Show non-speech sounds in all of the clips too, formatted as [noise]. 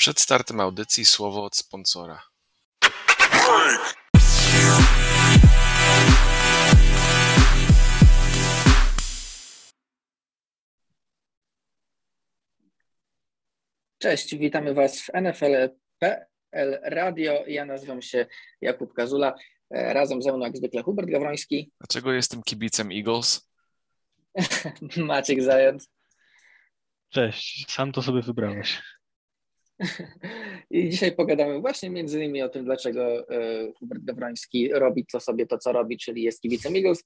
Przed startem audycji słowo od sponsora. Cześć, witamy Was w NFL.pl Radio. Ja nazywam się Jakub Kazula. E, Razem ze mną jak zwykle Hubert Gawroński, Dlaczego jestem kibicem Eagles? [laughs] Maciek Zając Cześć, sam to sobie wybrałeś. I dzisiaj pogadamy właśnie między innymi o tym, dlaczego e, Hubert Gawroński robi to sobie to, co robi, czyli jest kibicem Eagles,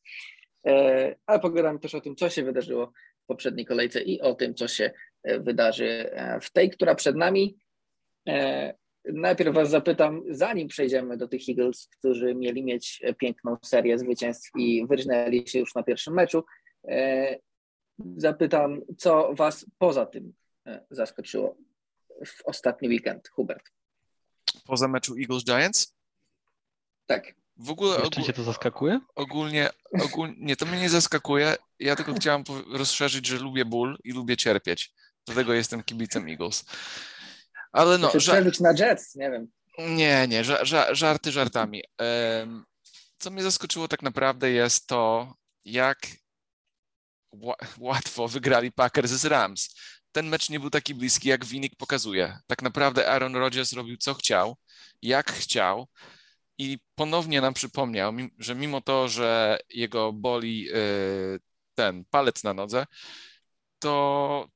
E, ale pogadamy też o tym, co się wydarzyło w poprzedniej kolejce i o tym, co się e, wydarzy w tej, która przed nami. Najpierw Was zapytam, zanim przejdziemy do tych Eagles, którzy mieli mieć piękną serię zwycięstw i wyrżnęli się już na pierwszym meczu, zapytam, co Was poza tym zaskoczyło w ostatni weekend, Hubert. Poza meczu Eagles Giants? Tak, W ogóle Jeszcze ogól, cię to zaskakuje? ogólnie, ogólnie, nie, to mnie nie zaskakuje. Ja tylko chciałem po- rozszerzyć, że lubię ból i lubię cierpieć. Dlatego jestem kibicem Eagles. Ale no, czy ża- na Jets, nie wiem. Nie, nie, ża- ża- żarty żartami. Co mnie zaskoczyło tak naprawdę jest to, jak ła- łatwo wygrali Packers z Rams. Ten mecz nie był taki bliski, jak wynik pokazuje. Tak naprawdę Aaron Rodgers robił co chciał, jak chciał i ponownie nam przypomniał, że mimo to, że jego boli y, ten palec na nodze, to,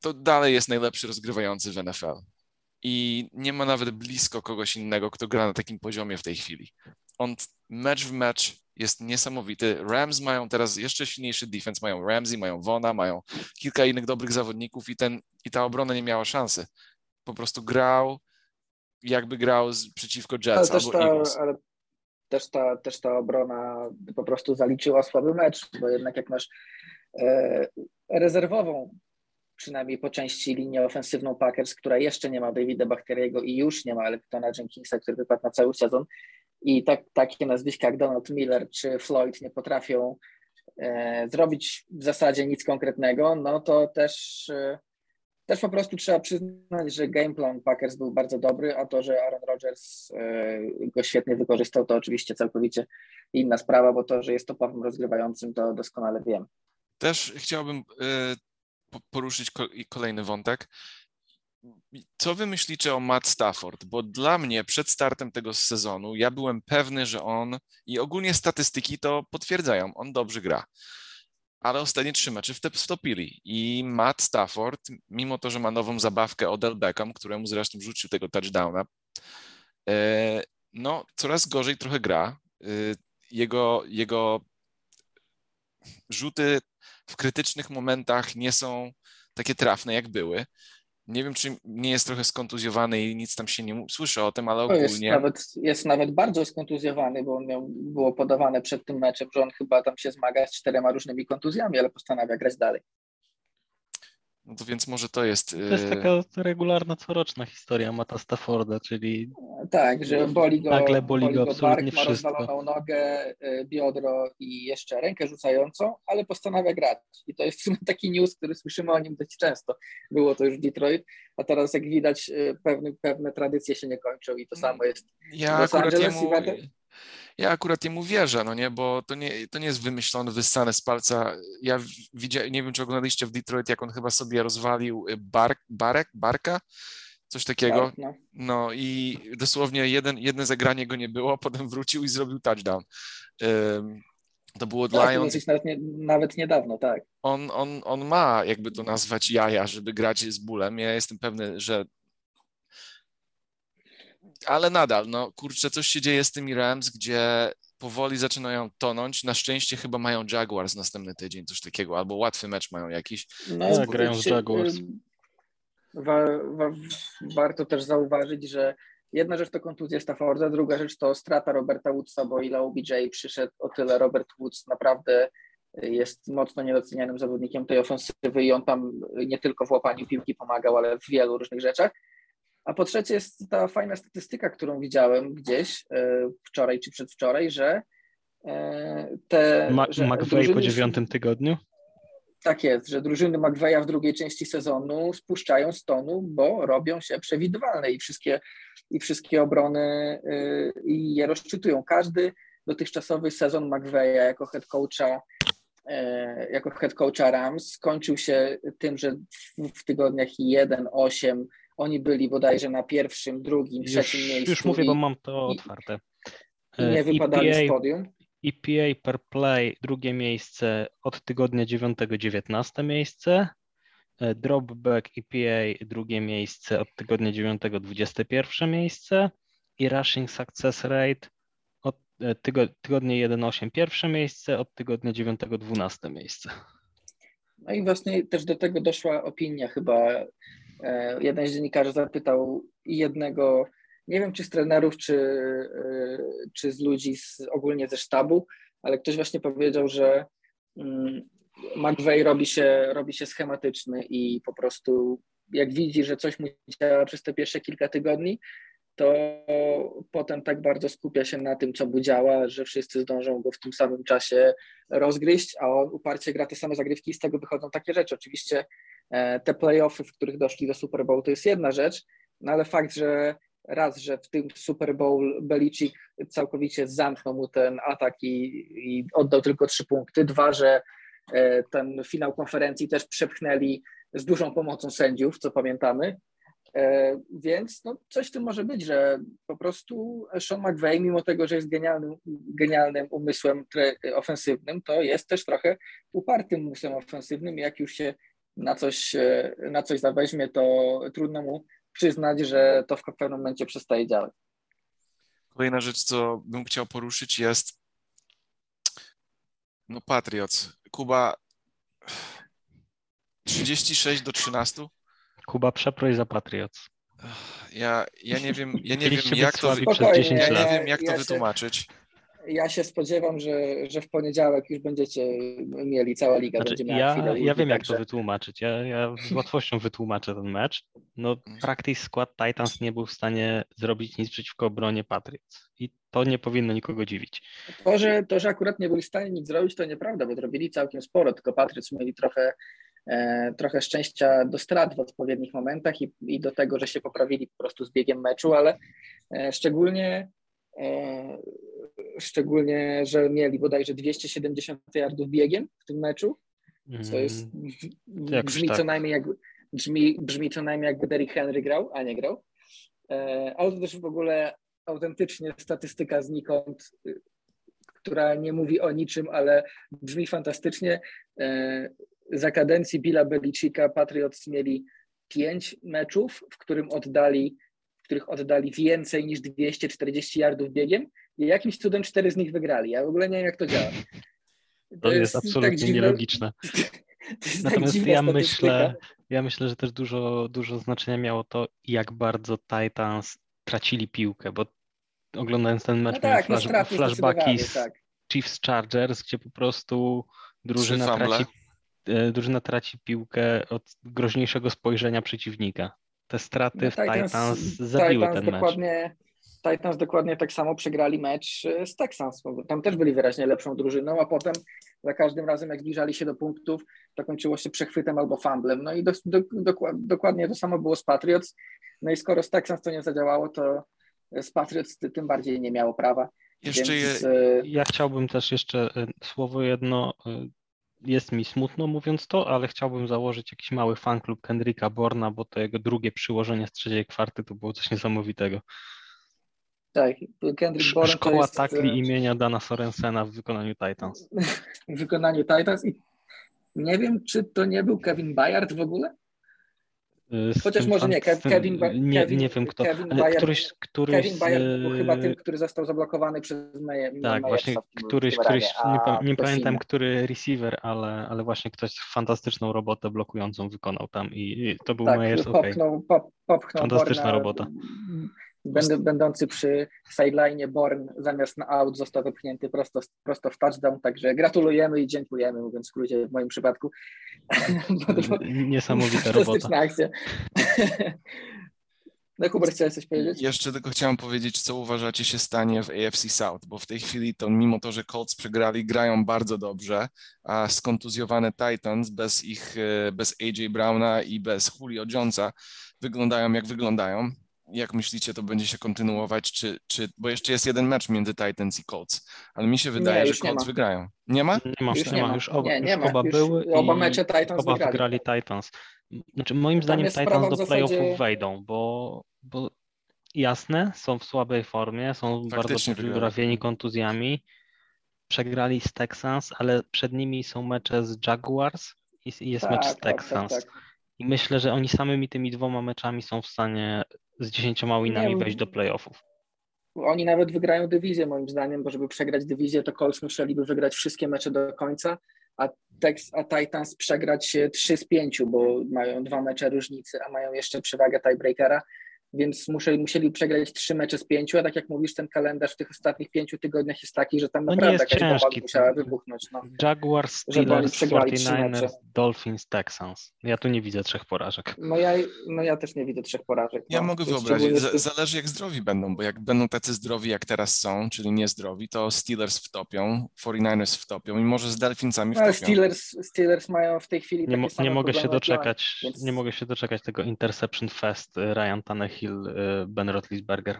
to dalej jest najlepszy rozgrywający w NFL i nie ma nawet blisko kogoś innego, kto gra na takim poziomie w tej chwili. On mecz w mecz jest niesamowity. Rams mają teraz jeszcze silniejszy defense, mają Ramsey, mają Vona, mają kilka innych dobrych zawodników i, ten, i ta obrona nie miała szansy. Po prostu grał jakby grał z, przeciwko Ale Jets też, albo ta, Eagles. ale też, ta, też ta obrona po prostu zaliczyła słaby mecz, bo jednak jak masz e, rezerwową, przynajmniej po części linię ofensywną Packers, która jeszcze nie ma Davida Bachteriego i już nie ma Electona Jenkinsa, który wypadł na cały sezon i tak, takie nazwiska jak Donald Miller czy Floyd nie potrafią e, zrobić w zasadzie nic konkretnego, no to też e, też po prostu trzeba przyznać, że gameplan Packers był bardzo dobry, a to, że Aaron Rodgers e, go świetnie wykorzystał, to oczywiście całkowicie inna sprawa, bo to, że jest topowym rozgrywającym, to doskonale wiem. Też chciałbym po- poruszyć kolejny wątek. Co wy myślicie o Matt Stafford? Bo dla mnie przed startem tego sezonu ja byłem pewny, że on i ogólnie statystyki to potwierdzają, on dobrze gra. Ale ostatnie trzy mecze wtopili i Matt Stafford, mimo to, że ma nową zabawkę Odell Beckham, któremu zresztą rzucił tego touchdowna, e, no coraz gorzej trochę gra. E, Jego, jego rzuty w krytycznych momentach nie są takie trafne, jak były. Nie wiem, czy nie jest trochę skontuzjowany i nic tam się nie słyszy o tym, ale To jest ogólnie. nawet, jest nawet bardzo skontuzjowany, bo on miał, było podawane przed tym meczem, że on chyba tam się zmaga z czterema różnymi kontuzjami, ale postanawia grać dalej. No to więc może to jest. To jest y, taka regularna, coroczna historia Mata Stafforda, czyli Tak, że boli go, Nagle boli go bark, absolutnie ma wszystko. rozwaloną nogę, y, biodro i jeszcze rękę rzucającą, ale postanawia grać. I to jest taki news, który słyszymy o nim dość często. Było to już w Detroit, a teraz jak widać y, pewne, pewne tradycje się nie kończą i to samo jest Ja Los akurat, Angeles jemu, ja akurat jemu wierzę, no nie, bo to nie, to nie jest wymyślone, wyssane z palca. Ja widziałem, nie wiem, czy oglądaliście w Detroit, jak on chyba sobie rozwalił y, bark, barek, barka, coś takiego. tak, no. No i dosłownie jeden, jedno zagranie go nie było, [laughs] potem wrócił i zrobił touchdown. Ym, To było dla Tak, to Lions. nawet, nie, nawet niedawno, tak. On, on, on ma, jakby to nazwać, jaja, żeby grać z bólem. Ja jestem pewny, że. Ale nadal, no kurczę, coś się dzieje z tymi Rams, gdzie powoli zaczynają tonąć. Na szczęście chyba mają Jaguars następny tydzień, coś takiego, albo łatwy mecz mają jakiś. No, Tak, grają z Jaguars. Wa, wa, warto też zauważyć, że jedna rzecz to kontuzja Stafforda, druga rzecz to strata Roberta Woodsa, bo ile OBJ przyszedł, o tyle Robert Woods naprawdę jest mocno niedocenianym zawodnikiem tej ofensywy i on tam nie tylko w łapaniu piłki pomagał, ale w wielu różnych rzeczach. A po trzecie jest ta fajna statystyka, którą widziałem gdzieś e, wczoraj czy przedwczoraj, że e, te... Ma- że McVay po dziewiątym tygodniu. tak jest, że drużyny McVeya w drugiej części sezonu spuszczają z tonu, bo robią się przewidywalne i wszystkie, i wszystkie obrony y, i je rozczytują. Każdy dotychczasowy sezon McVeya jako head coacha y, jako head coacha Rams skończył się tym, że w, tygodniach 1-8 oni byli bodajże na pierwszym, drugim, trzecim już, miejscu. Już mówię, i, bo mam to otwarte. I nie wypadali EPA, z podium. EPA per play drugie miejsce od tygodnia 9 19 miejsce. E, Dropback EPA drugie miejsce od tygodnia 9 21 miejsce i Rushing Success Rate od e, tygo, tygodnia 1-8 pierwsze miejsce, od tygodnia 9 12 miejsce. No i właśnie też do tego doszła opinia chyba. E, Jeden z dziennikarzy zapytał jednego, nie wiem czy z trenerów, czy, e, czy z ludzi z, ogólnie ze sztabu, ale ktoś właśnie powiedział, że mm, McVeigh robi się, robi się schematyczny i po prostu jak widzi, że coś mu działa przez te pierwsze kilka tygodni, to potem tak bardzo skupia się na tym, co mu działa, że wszyscy zdążą go w tym samym czasie rozgryźć, a on uparcie gra te same zagrywki i z tego wychodzą takie rzeczy. Oczywiście te playoffy, w których doszli do Super Bowl, to jest jedna rzecz, no ale fakt, że raz, że w tym Super Bowl Belichick całkowicie zamknął mu ten atak i, i oddał tylko trzy punkty, dwa, że e, ten finał konferencji też przepchnęli z dużą pomocą sędziów, co pamiętamy, E, Więc no, coś w tym może być, że po prostu Sean McVay, mimo tego, że jest genialnym, genialnym umysłem ofensywnym, to jest też trochę upartym umysłem ofensywnym. Jak już się na coś, e, na coś zaweźmie, to trudno mu przyznać, że to w pewnym momencie przestaje działać. Kolejna rzecz, co bym chciał poruszyć jest no Patriots. Kuba 36 do 13. Kuba, przeproś za Patriots. Ja, ja nie wiem, ja nie wiem jak to, słabi wy... przez 10 ja nie wiem, jak to wytłumaczyć. Ja się spodziewam, że, że w poniedziałek już będziecie mieli, cała liga Znaczy, będzie miała ja, chwilę ja wiem, jak to wytłumaczyć. Ja, ja z [laughs] łatwością wytłumaczę ten mecz. No, practice skład Titans nie był w stanie zrobić nic przeciwko obronie Patriots. I to nie powinno nikogo dziwić. To że, to, że akurat nie byli w stanie nic zrobić, to nieprawda, bo zrobili całkiem sporo, tylko Patriots mieli trochę, e, trochę szczęścia do strat w odpowiednich momentach i, i do tego, że się poprawili po prostu z biegiem meczu, ale e, szczególnie, e, szczególnie, że mieli bodajże 270 yardów biegiem w tym meczu, co jest, Mm, brzmi, co tak. najmniej jak, brzmi, brzmi co najmniej jakby Derrick Henry grał, a nie grał. E, Ale to też w ogóle autentycznie statystyka znikąd, y, która nie mówi o niczym, ale brzmi fantastycznie. E, Za kadencji Billa Belicika Patriots mieli pięć meczów, w którym oddali w których oddali więcej niż 240 yardów biegiem i jakimś cudem cztery z nich wygrali. Ja w ogóle nie wiem, jak to działa. To jest tak absolutnie dziwne- nielogiczne. [laughs] to jest tak Natomiast dziwna ja myślę, ja myślę, że też dużo, dużo znaczenia miało to, jak bardzo Titans tracili piłkę, bo oglądając ten mecz No miałem tak, no flash, straty flashbacki z tak. Chiefs Chargers, gdzie po prostu drużyna traci, e, drużyna traci piłkę od groźniejszego spojrzenia przeciwnika. Te straty No, w Titans, zabiły Titans ten mecz. dokładnie, Titans dokładnie tak samo przegrali mecz e, z Texans. bo Tam też byli wyraźnie lepszą drużyną, a potem za każdym razem, jak zbliżali się do punktów, to kończyło się przechwytem albo fumblem. No i do, do, dokład, dokładnie to samo było z Patriots. No i skoro z Texans to nie zadziałało, to z Patriots ty- tym bardziej nie miało prawa. Jeszcze je, Więc, e, Ja chciałbym też jeszcze e, słowo jedno. Jest mi smutno mówiąc to, ale chciałbym założyć jakiś mały fanklub Kendricka Borna, bo to jego drugie przyłożenie z trzeciej kwarty to było coś niesamowitego. Tak, Kendrick Bourne Szkoła jest, takli e, imienia Dana Sorensena w wykonaniu Titans. [laughs] w wykonaniu Titans i nie wiem, czy to nie był Kevin Bayard w ogóle? E, z Chociaż może nie, fan- z tym- Kevin nie, Kevin- nie wiem kto. Kevin ale Bayard- któryś, któryś Kevin Bayard był chyba tym, który został zablokowany przez Meje. Tak, właśnie któryś, któryś nie, pa- nie pamiętam, który receiver, ale, ale właśnie ktoś fantastyczną robotę blokującą wykonał tam i, i to był tak, popchnął, pop, popchnął Fantastyczna Borna, robota. Będ, będący przy sideline Born zamiast na out został wypchnięty prosto, prosto w touchdown, także gratulujemy i dziękujemy, mówiąc w skrócie w moim przypadku. [laughs] Niesamowita robota. Akcja. No Hubert, chciałeś coś powiedzieć? Jeszcze tylko chciałem powiedzieć, co uważacie się stanie w AFC South, bo w tej chwili to mimo to, że Colts przegrali, grają bardzo dobrze, a skontuzjowane Titans bez ich, e, bez AJ Browna i bez Julio Jonesa wyglądają jak wyglądają. Jak myślicie, to będzie się kontynuować, czy, czy bo jeszcze jest jeden mecz między Titans i Colts, ale mi się wydaje, Nie, że Colts ma. Nie ma? Nie ma, Już nie, nie ma. ma. Już oba, Nie, nie już ma. oba Już były oba mecze Titans oba wygrali. wygrali Titans. Znaczy moim zdaniem Titans do w zasadzie- playoffów wejdą, bo, bo jasne, są w słabej formie, są Faktycznie bardzo wygrali. trafieni kontuzjami. Przegrali z Texans, ale przed nimi są mecze z Jaguars i jest mecz z Tak, tak, Texans. tak, tak. I myślę, że oni samymi tymi dwoma meczami są w stanie z dziesięcioma winami wejść do playoffów. Oni nawet wygrają dywizję moim zdaniem, bo żeby przegrać dywizję, to Colts musieliby wygrać wszystkie mecze do końca, a, Tex, a Titans przegrać e, 3 z 5, bo mają dwa mecze różnicy, a mają jeszcze przewagę tiebreakera, więc musieli, musieli przegrać trzy mecze z pięciu, a tak jak mówisz, ten kalendarz w tych ostatnich pięciu tygodniach jest taki, że tam No naprawdę jakaś ciężki. musiała wybuchnąć. No. Jaguars, Steelers, przegrali trzy 49ers, mecze. Dolphins, Texans. Ja tu nie widzę trzech porażek. No, ja, no ja też nie widzę trzech porażek. Ja no. mogę wyobrazić, Z- zależy jak zdrowi będą, bo jak będą tacy zdrowi jak teraz są, czyli niezdrowi, to Steelers wtopią, 49ers wtopią i może z Delfinsami No, ale wtopią. Steelers, Steelers mają w tej chwili Nie, takie mo- same nie mogę się doczekać, więc- nie mogę się doczekać tego Interception Fest y, Ryan Tannehill, y, Ben Roethlisberger.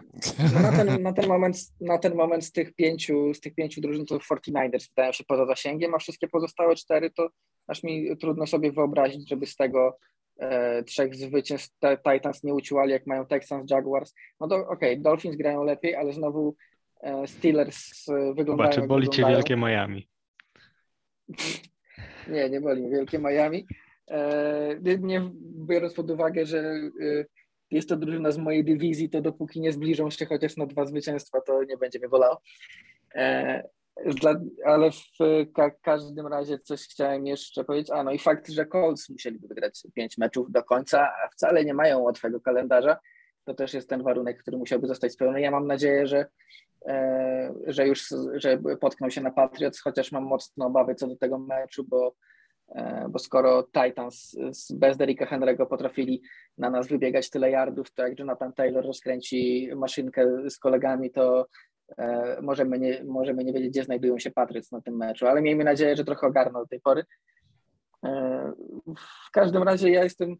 No na, ten, na, ten moment, na ten moment z tych pięciu, z tych pięciu drużyn to 49ers wydają się poza zasięgiem, a wszystkie pozostałe cztery to aż mi trudno sobie wyobrazić, żeby z tego e, trzech zwycięstw Titans nie uciłali, jak mają Texans, Jaguars. No to okej, Dolphins grają lepiej, ale znowu e, Steelers e, wyglądają Zobaczy, jak boli cię wielkie Miami. [laughs] Nie, nie boli wielkie Miami. E, nie- biorąc pod uwagę, że e, jest to drużyna z mojej dywizji, to dopóki nie zbliżą się chociaż na dwa zwycięstwa, to nie będzie mnie bolało. E, dla, ale w ka każdym razie coś chciałem jeszcze powiedzieć. A no i fakt, że Colts musieliby wygrać pięć meczów do końca, a wcale nie mają łatwego kalendarza. To też jest ten warunek, który musiałby zostać spełniony. Ja mam nadzieję, że, e, że już że potknął się na Patriots, chociaż mam mocne obawy co do tego meczu, bo, bo skoro Titans bez Derricka Henry'ego potrafili na nas wybiegać tyle yardów, to jak Jonathan Taylor rozkręci maszynkę z kolegami, to e, możemy nie, możemy nie wiedzieć, gdzie znajdują się Patriots na tym meczu, ale miejmy nadzieję, że trochę ogarną do tej pory. E, W każdym razie ja jestem, e,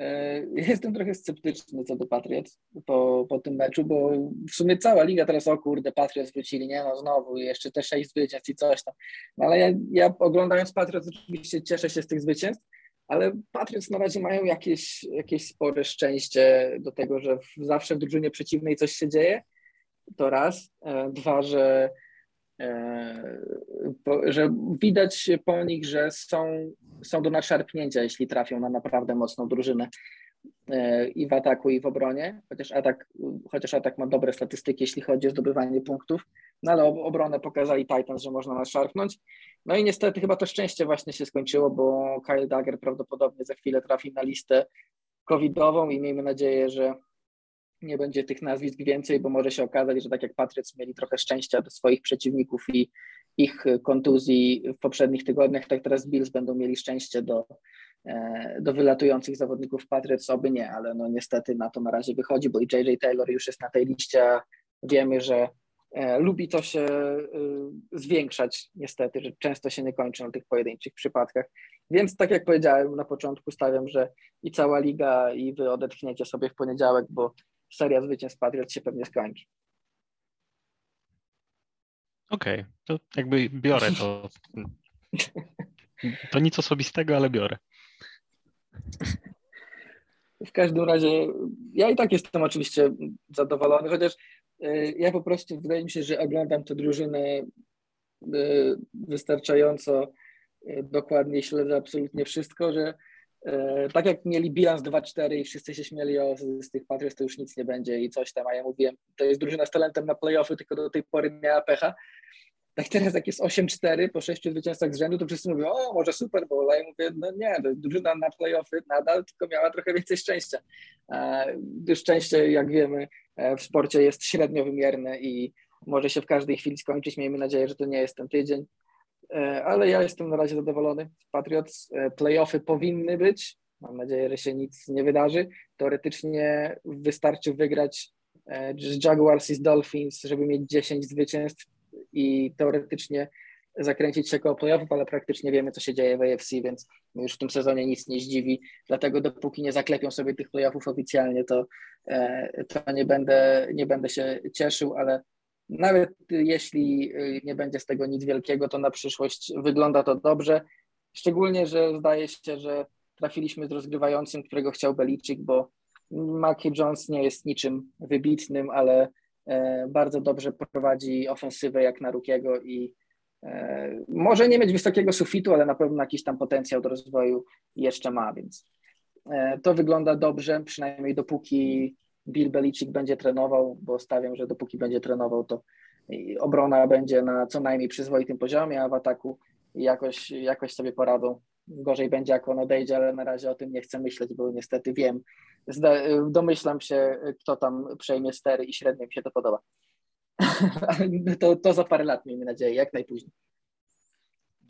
[laughs] jestem trochę sceptyczny co do Patriots po, po tym meczu, bo w sumie cała liga teraz, o kurde, Patriots wrócili, nie no znowu, jeszcze te sześć zwycięstw i coś tam. No ale ja, ja oglądając Patriots oczywiście cieszę się z tych zwycięstw, ale Patriots na razie mają jakieś, jakieś spore szczęście do tego, że w, zawsze w drużynie przeciwnej coś się dzieje, to raz. E, Dwa, że, e, że widać po nich, że są, są do nadszarpnięcia, jeśli trafią na naprawdę mocną drużynę e, i w ataku, i w obronie, chociaż atak, chociaż atak ma dobre statystyki, jeśli chodzi o zdobywanie punktów, no ale ob- obronę pokazali Titans, że można nadszarpnąć. No i niestety chyba to szczęście właśnie się skończyło, bo Kyle Dagger prawdopodobnie za chwilę trafi na listę covidową i miejmy nadzieję, że nie będzie tych nazwisk więcej, bo może się okazać, że tak jak Patriots mieli trochę szczęścia do swoich przeciwników i ich kontuzji w poprzednich tygodniach, tak teraz Bills będą mieli szczęście do, e, do wylatujących zawodników Patriots, oby nie, ale no niestety na to na razie wychodzi, bo i JJ Taylor już jest na tej liście, wiemy, że e, lubi to się e, zwiększać niestety, że często się nie kończy na tych pojedynczych przypadkach. Więc tak jak powiedziałem na początku, stawiam, że i cała liga i wy odetchniecie sobie w poniedziałek, bo seria zwycięstw Patriots się pewnie skończy. Okej, to jakby biorę to. To nic osobistego, ale biorę. W każdym razie ja i tak jestem oczywiście zadowolony, chociaż y, ja po prostu wydaje mi się, że oglądam tę drużynę y, wystarczająco y, dokładnie, śledzę absolutnie wszystko, że tak jak mieli bilans 2-4 i wszyscy się śmieli o z tych Patriots, to już nic nie będzie i coś tam, a ja mówiłem, to jest drużyna z talentem na playoffy, tylko do tej pory miała pecha. Tak teraz jak jest 8-4 po sześciu zwycięstwach z rzędu, to wszyscy mówią, o może super, bo ja mówię, no nie, to drużyna na playoffy nadal, tylko miała trochę więcej szczęścia. E, Szczęście, jak wiemy, e, w sporcie jest średnio wymierne i może się w każdej chwili skończyć. Miejmy nadzieję, że to nie jest ten tydzień. E, Ale ja jestem na razie zadowolony Patriots. E, Playoffy powinny być, Mam nadzieję, że się nic nie wydarzy. Teoretycznie wystarczy wygrać e, z Jaguars i z Dolphins, żeby mieć 10 zwycięstw i teoretycznie zakręcić się koło playoffów, ale praktycznie wiemy, co się dzieje w AFC, więc już w tym sezonie nic nie zdziwi. Dlatego dopóki nie zaklepią sobie tych playoffów oficjalnie, to, to nie, będę, nie będę się cieszył, ale nawet jeśli y, nie będzie z tego nic wielkiego, to na przyszłość wygląda to dobrze. Szczególnie, że zdaje się, że trafiliśmy z rozgrywającym, którego chciał Beliczyk, bo Mackie Jones nie jest niczym wybitnym, ale e, bardzo dobrze prowadzi ofensywę jak na Rukiego i e, może nie mieć wysokiego sufitu, ale na pewno jakiś tam potencjał do rozwoju jeszcze ma, więc e, to wygląda dobrze, przynajmniej dopóki Bill Belichick będzie trenował, bo stawiam, że dopóki będzie trenował, to obrona będzie na co najmniej przyzwoitym poziomie, a w ataku jakoś, jakoś sobie poradą. Gorzej będzie, jak on odejdzie, ale na razie o tym nie chcę myśleć, bo niestety wiem, domyślam się, kto tam przejmie stery i średnio mi się to podoba. [laughs] to, to za parę lat, miejmy nadzieję, jak najpóźniej.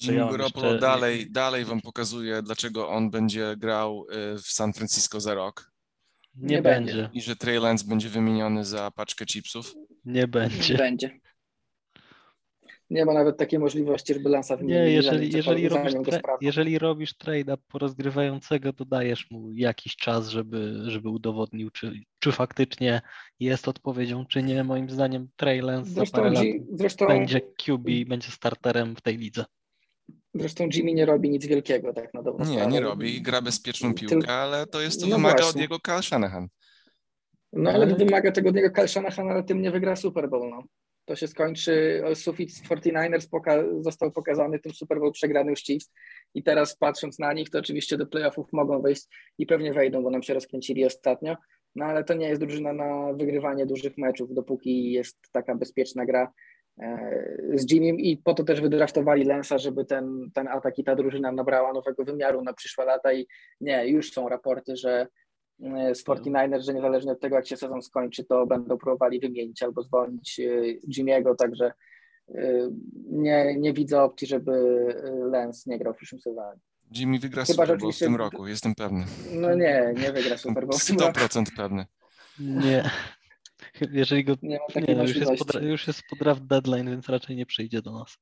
Jimmy Garoppolo jeszcze... dalej, dalej wam pokazuje, dlaczego on będzie grał y, w San Francisco za rok. Nie, nie będzie. będzie. I że Trey Lance będzie wymieniony za paczkę chipsów? Nie będzie. Nie będzie. Nie ma nawet takiej możliwości, żeby Lansa wymienić. Nie, jeżeli, jeżeli, robisz, tra- jeżeli robisz trade'a po rozgrywającego, to dajesz mu jakiś czas, żeby, żeby udowodnił, czy, czy faktycznie jest odpowiedzią, czy nie. Moim zdaniem Trey Lance zresztą, za parę lat zresztą, będzie QB, będzie starterem w tej lidze. Zresztą Jimmy nie robi nic wielkiego, tak na dobrą Nie, sprawę. nie robi. Gra bezpieczną piłkę, ale to jest to no wymaga właśnie. od niego Kyle Shanahan. No ale wymaga tego od niego Kyle Shanahan, ale tym nie wygra Super Bowl. No. To się skończy, sufit 49ers poka- został pokazany, tym Super Bowl przegrany już Chiefs i teraz patrząc na nich, to oczywiście do playoffów mogą wejść i pewnie wejdą, bo nam się rozkręcili ostatnio, no ale to nie jest drużyna na wygrywanie dużych meczów, dopóki jest taka bezpieczna gra z Jimmy i po to też wydraftowali Lensa, żeby ten, ten atak i ta drużyna nabrała nowego wymiaru na przyszłe lata i nie, już są raporty, że e, z 49ers, że niezależnie od tego, jak się sezon skończy, to będą próbowali wymienić albo zwolnić e, Jimmy'ego, także nie, nie widzę opcji, żeby Lens nie grał w przyszłym sezonie. Jimmy wygra Chyba, Super Bowl w tym roku, jestem pewny. No nie, nie wygra Super Bowl. 100% pewny. Nie. Jeżeli go. Nie, nie no, już, jest pod, już jest pod draft deadline, więc raczej nie przyjdzie do nas.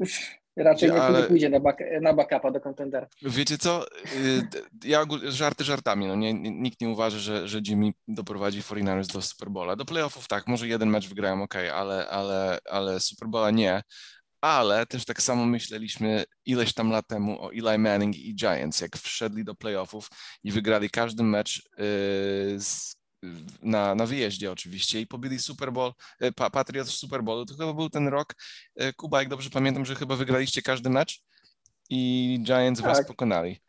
[laughs] Raczej nie, Ale... nie pójdzie na, back, na backupa do kontendera. Wiecie co? Y, ja żarty żartami. No nie, nikt nie uważa, że, że Jimmy doprowadzi 49ers do Super Bowla. Do playoffów tak, może jeden mecz wygrają, ok, ale, ale, ale Super Bowla nie. Ale też tak samo myśleliśmy ileś tam lat temu o Eli Manning i Giants, jak wszedli do playoffów i wygrali każdy mecz yy, z na, na wyjeździe oczywiście i pobili Super Bowl, e, Patriots w Super Bowlu. To chyba był ten rok, e, Kuba, jak dobrze pamiętam, że chyba wygraliście każdy mecz i Giants tak. was pokonali.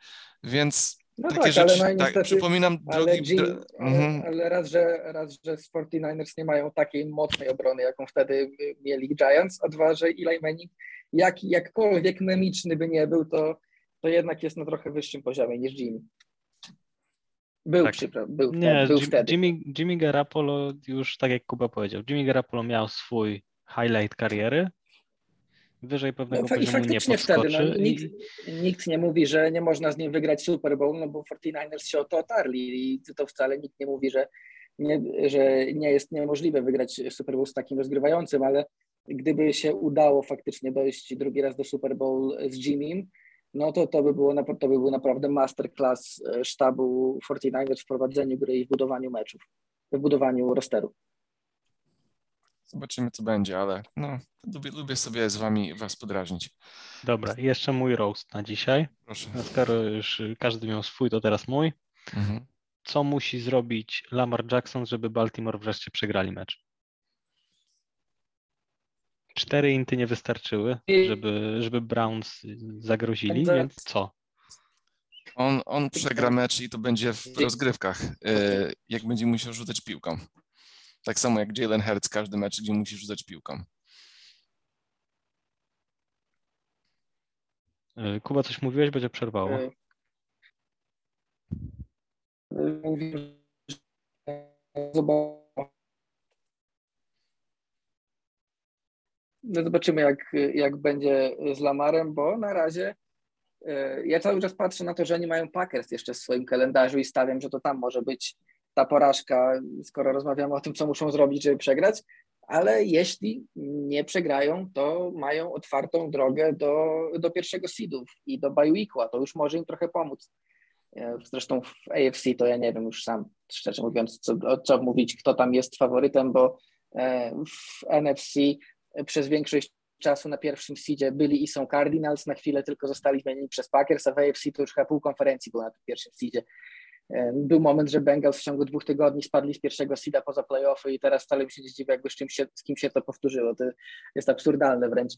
Więc no takie tak, rzeczy, ale no tak, przypominam drogi... Jim, mhm. ale raz, że, raz, że 49ers nie mają takiej mocnej obrony, jaką wtedy mieli Giants, a dwa, że Eli Manning, jak, jakkolwiek memiczny by nie był, to, to jednak jest na trochę wyższym poziomie niż Jimmy. Był, tak. był, nie, był Jim, wtedy. Jimmy, Jimmy Garapolo już tak jak Kuba powiedział, Jimmy Garapolo miał swój highlight kariery, wyżej pewnego no, poziomu nie podskoczy. Wtedy, no, nikt, nikt, nie mówi, że nie można z nim wygrać Super Bowl, no bo 49ers się o to otarli i to wcale nikt nie mówi, że nie, że nie jest niemożliwe wygrać Super Bowl z takim rozgrywającym, ale gdyby się udało faktycznie dojść drugi raz do Super Bowl z Jimmym, no to to by, było, to by był naprawdę masterclass e, sztabu 49ers w prowadzeniu gry i w budowaniu meczów, w budowaniu rosteru. Zobaczymy, co będzie, ale no, lubię, lubię sobie z wami was podrażnić. Dobra, jeszcze mój roast na dzisiaj. Proszę. Skoro już każdy miał swój, to teraz mój. Mhm. Co musi zrobić Lamar Jackson, żeby Baltimore wreszcie przegrali mecz? Cztery inty nie wystarczyły, żeby, żeby Browns zagrozili, więc co? On, on przegra mecz i to będzie w rozgrywkach, e, jak będzie musiał rzucać piłką. Tak samo jak Jalen Hurts każdy mecz, gdzie musi rzucać piłką. E, Kuba, coś mówiłeś, będzie przerwało. E, mówił, że no zobaczymy, jak, jak będzie z Lamarem, bo na razie e, ja cały czas patrzę na to, że oni mają Packers jeszcze w swoim kalendarzu i stawiam, że to tam może być ta porażka, skoro rozmawiamy o tym, co muszą zrobić, żeby przegrać, ale jeśli nie przegrają, to mają otwartą drogę do, do pierwszego seedów i do bye to już może im trochę pomóc. E, zresztą w AFC to ja nie wiem już sam, szczerze mówiąc, co, co mówić, kto tam jest faworytem, bo e, w NFC przez większość czasu na pierwszym seedzie byli i są Cardinals, na chwilę tylko zostali zmienieni przez Packers, a w AFC to już chyba pół konferencji było na tym pierwszym seedzie. E, był moment, że Bengals w ciągu dwóch tygodni spadli z pierwszego seeda poza playoffy i teraz wcale mi się nie dziwię, jakby z, czym się, z kim się to powtórzyło. To jest absurdalne wręcz.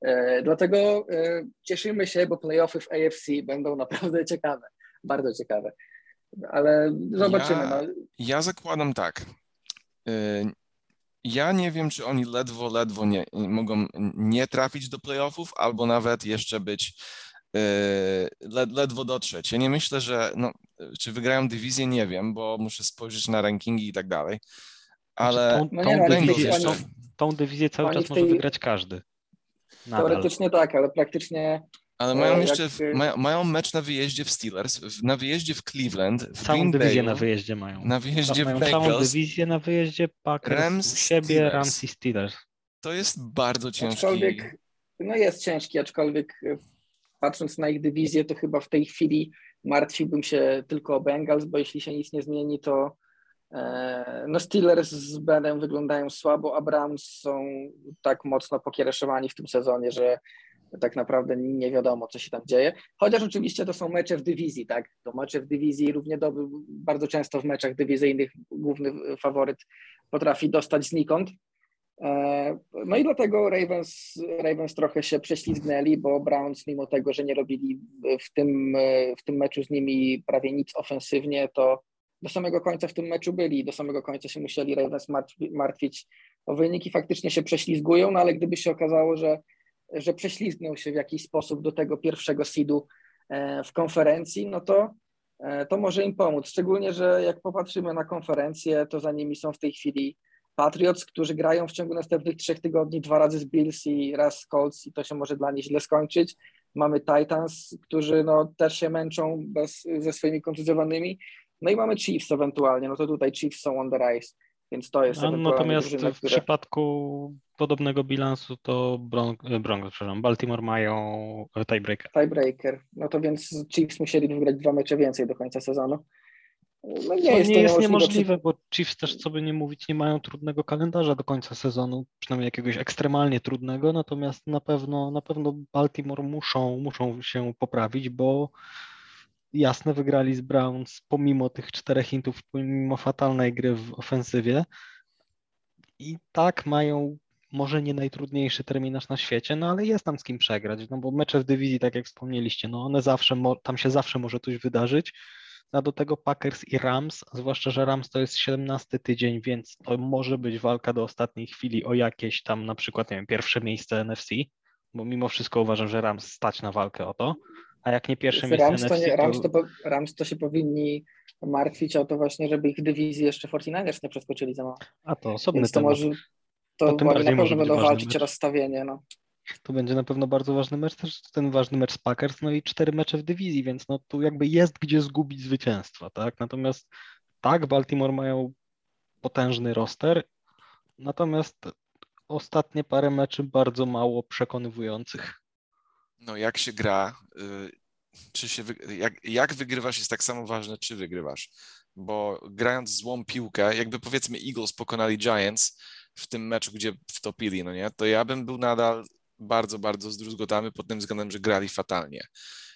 E, dlatego e, cieszymy się, bo playoffy w AFC będą naprawdę [laughs] ciekawe, bardzo ciekawe. Ale zobaczymy. Ja, no. ja zakładam tak. Ja nie wiem, czy oni ledwo, ledwo nie, mogą nie trafić do playoffów, albo nawet jeszcze być led, ledwo dotrzeć. Ja nie myślę, że no, czy wygrają dywizję, nie wiem, bo muszę spojrzeć na rankingi i tak dalej. Ale tą, tą, dywizję, tą, tą, dywizję, cały czas tej... może wygrać każdy. Nadal. Teoretycznie tak, ale praktycznie. Ale mają e, jeszcze jak... mają, mają, mecz na wyjeździe w Steelers, na wyjeździe w Cleveland, w całą Green dywizję Bayu, na wyjeździe mają. Na wyjeździe mają w Bengals, całą dywizję na wyjeździe Packers, Rams, siebie, Steelers. Rams i Steelers. To jest bardzo ciężki. Aczkolwiek, no jest ciężki, aczkolwiek e, patrząc na ich dywizję, to chyba w tej chwili martwiłbym się tylko o Bengals, bo jeśli się nic nie zmieni, to e, no Steelers z Benem wyglądają słabo, a Browns są tak mocno pokiereszowani w tym sezonie, że tak naprawdę nie wiadomo, co się tam dzieje. Chociaż oczywiście to są mecze w dywizji, tak? To mecze w dywizji równie dobry, bardzo często w meczach dywizyjnych główny faworyt potrafi dostać znikąd. E, no i dlatego Ravens, Ravens trochę się prześlizgnęli, bo Browns, mimo tego, że nie robili w tym, w tym meczu z nimi prawie nic ofensywnie, to do samego końca w tym meczu byli. Do samego końca się musieli Ravens martwić o wyniki. Faktycznie się prześlizgują, no ale gdyby się okazało, że, że prześlizgną się w jakiś sposób do tego pierwszego seedu e, w konferencji, no to, e, to może im pomóc. Szczególnie, że jak popatrzymy na konferencję, to za nimi są w tej chwili Patriots, którzy grają w ciągu następnych trzech tygodni dwa razy z Bills i raz z Colts i to się może dla nich źle skończyć. Mamy Titans, którzy no, też się męczą bez, ze swoimi kontuzjowanymi. No i mamy Chiefs ewentualnie, no to tutaj Chiefs są on the rise, więc to jest Natomiast drużyna, w które... przypadku podobnego bilansu to Bron Broncos, przepraszam, Baltimore mają tiebreaker. Tiebreaker, no to więc Chiefs musieli wygrać dwa mecze więcej do końca sezonu. No nie, to jest, nie jest niemożliwe, bo Chiefs też, co by nie mówić, nie mają trudnego kalendarza do końca sezonu, przynajmniej jakiegoś ekstremalnie trudnego, natomiast na pewno, na pewno Baltimore muszą, muszą się poprawić, bo jasne wygrali z Browns pomimo tych czterech hintów, pomimo fatalnej gry w ofensywie. I tak mają może nie najtrudniejszy terminarz na świecie, no ale jest tam z kim przegrać, no bo mecze w dywizji, tak jak wspomnieliście, no one zawsze, tam się zawsze może coś wydarzyć, a do tego Packers i Rams, zwłaszcza, że Rams to jest 17 tydzień, więc to może być walka do ostatniej chwili o jakieś tam na przykład, nie wiem, pierwsze miejsce NFC, bo mimo wszystko uważam, że Rams stać na walkę o to, a jak nie pierwsze miejsce Rams to, nie, Rams, to, Rams to się powinni martwić o to właśnie, żeby ich dywizji jeszcze 49ers nie przeskoczyli za mało. A to osobny Więc to temat. Może, to, to oni na pewno będą walczyć o rozstawienie. No. To będzie na pewno bardzo ważny mecz, też ten ważny mecz z Packers, no i cztery mecze w dywizji, więc no tu jakby jest gdzie zgubić zwycięstwa, tak? Natomiast tak, Baltimore mają potężny roster, natomiast ostatnie parę meczy bardzo mało przekonywujących. No jak się gra, y, czy się, jak, jak wygrywasz jest tak samo ważne, czy wygrywasz, bo grając złą piłkę, jakby powiedzmy Eagles pokonali Giants w tym meczu, gdzie wtopili, no nie, to ja bym był nadal bardzo, bardzo zdruzgotany pod tym względem, że grali fatalnie.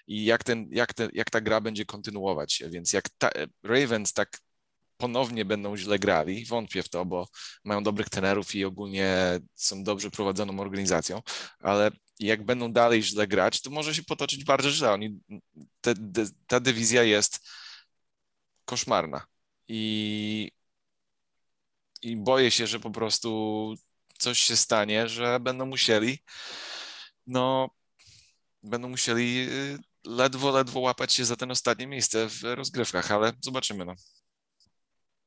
I jak, ten, jak, ten, jak ta gra będzie kontynuować się, więc jak ta, Ravens tak ponownie będą źle grali, wątpię w to, bo mają dobrych tenerów i ogólnie są dobrze prowadzoną organizacją, ale jak będą dalej źle grać, to może się potoczyć bardzo źle. Oni, te, de, ta dywizja jest koszmarna i, i boję się, że po prostu coś się stanie, że będą musieli, no, będą musieli y, ledwo, ledwo łapać się za ten ostatnie miejsce w rozgrywkach, ale zobaczymy, no.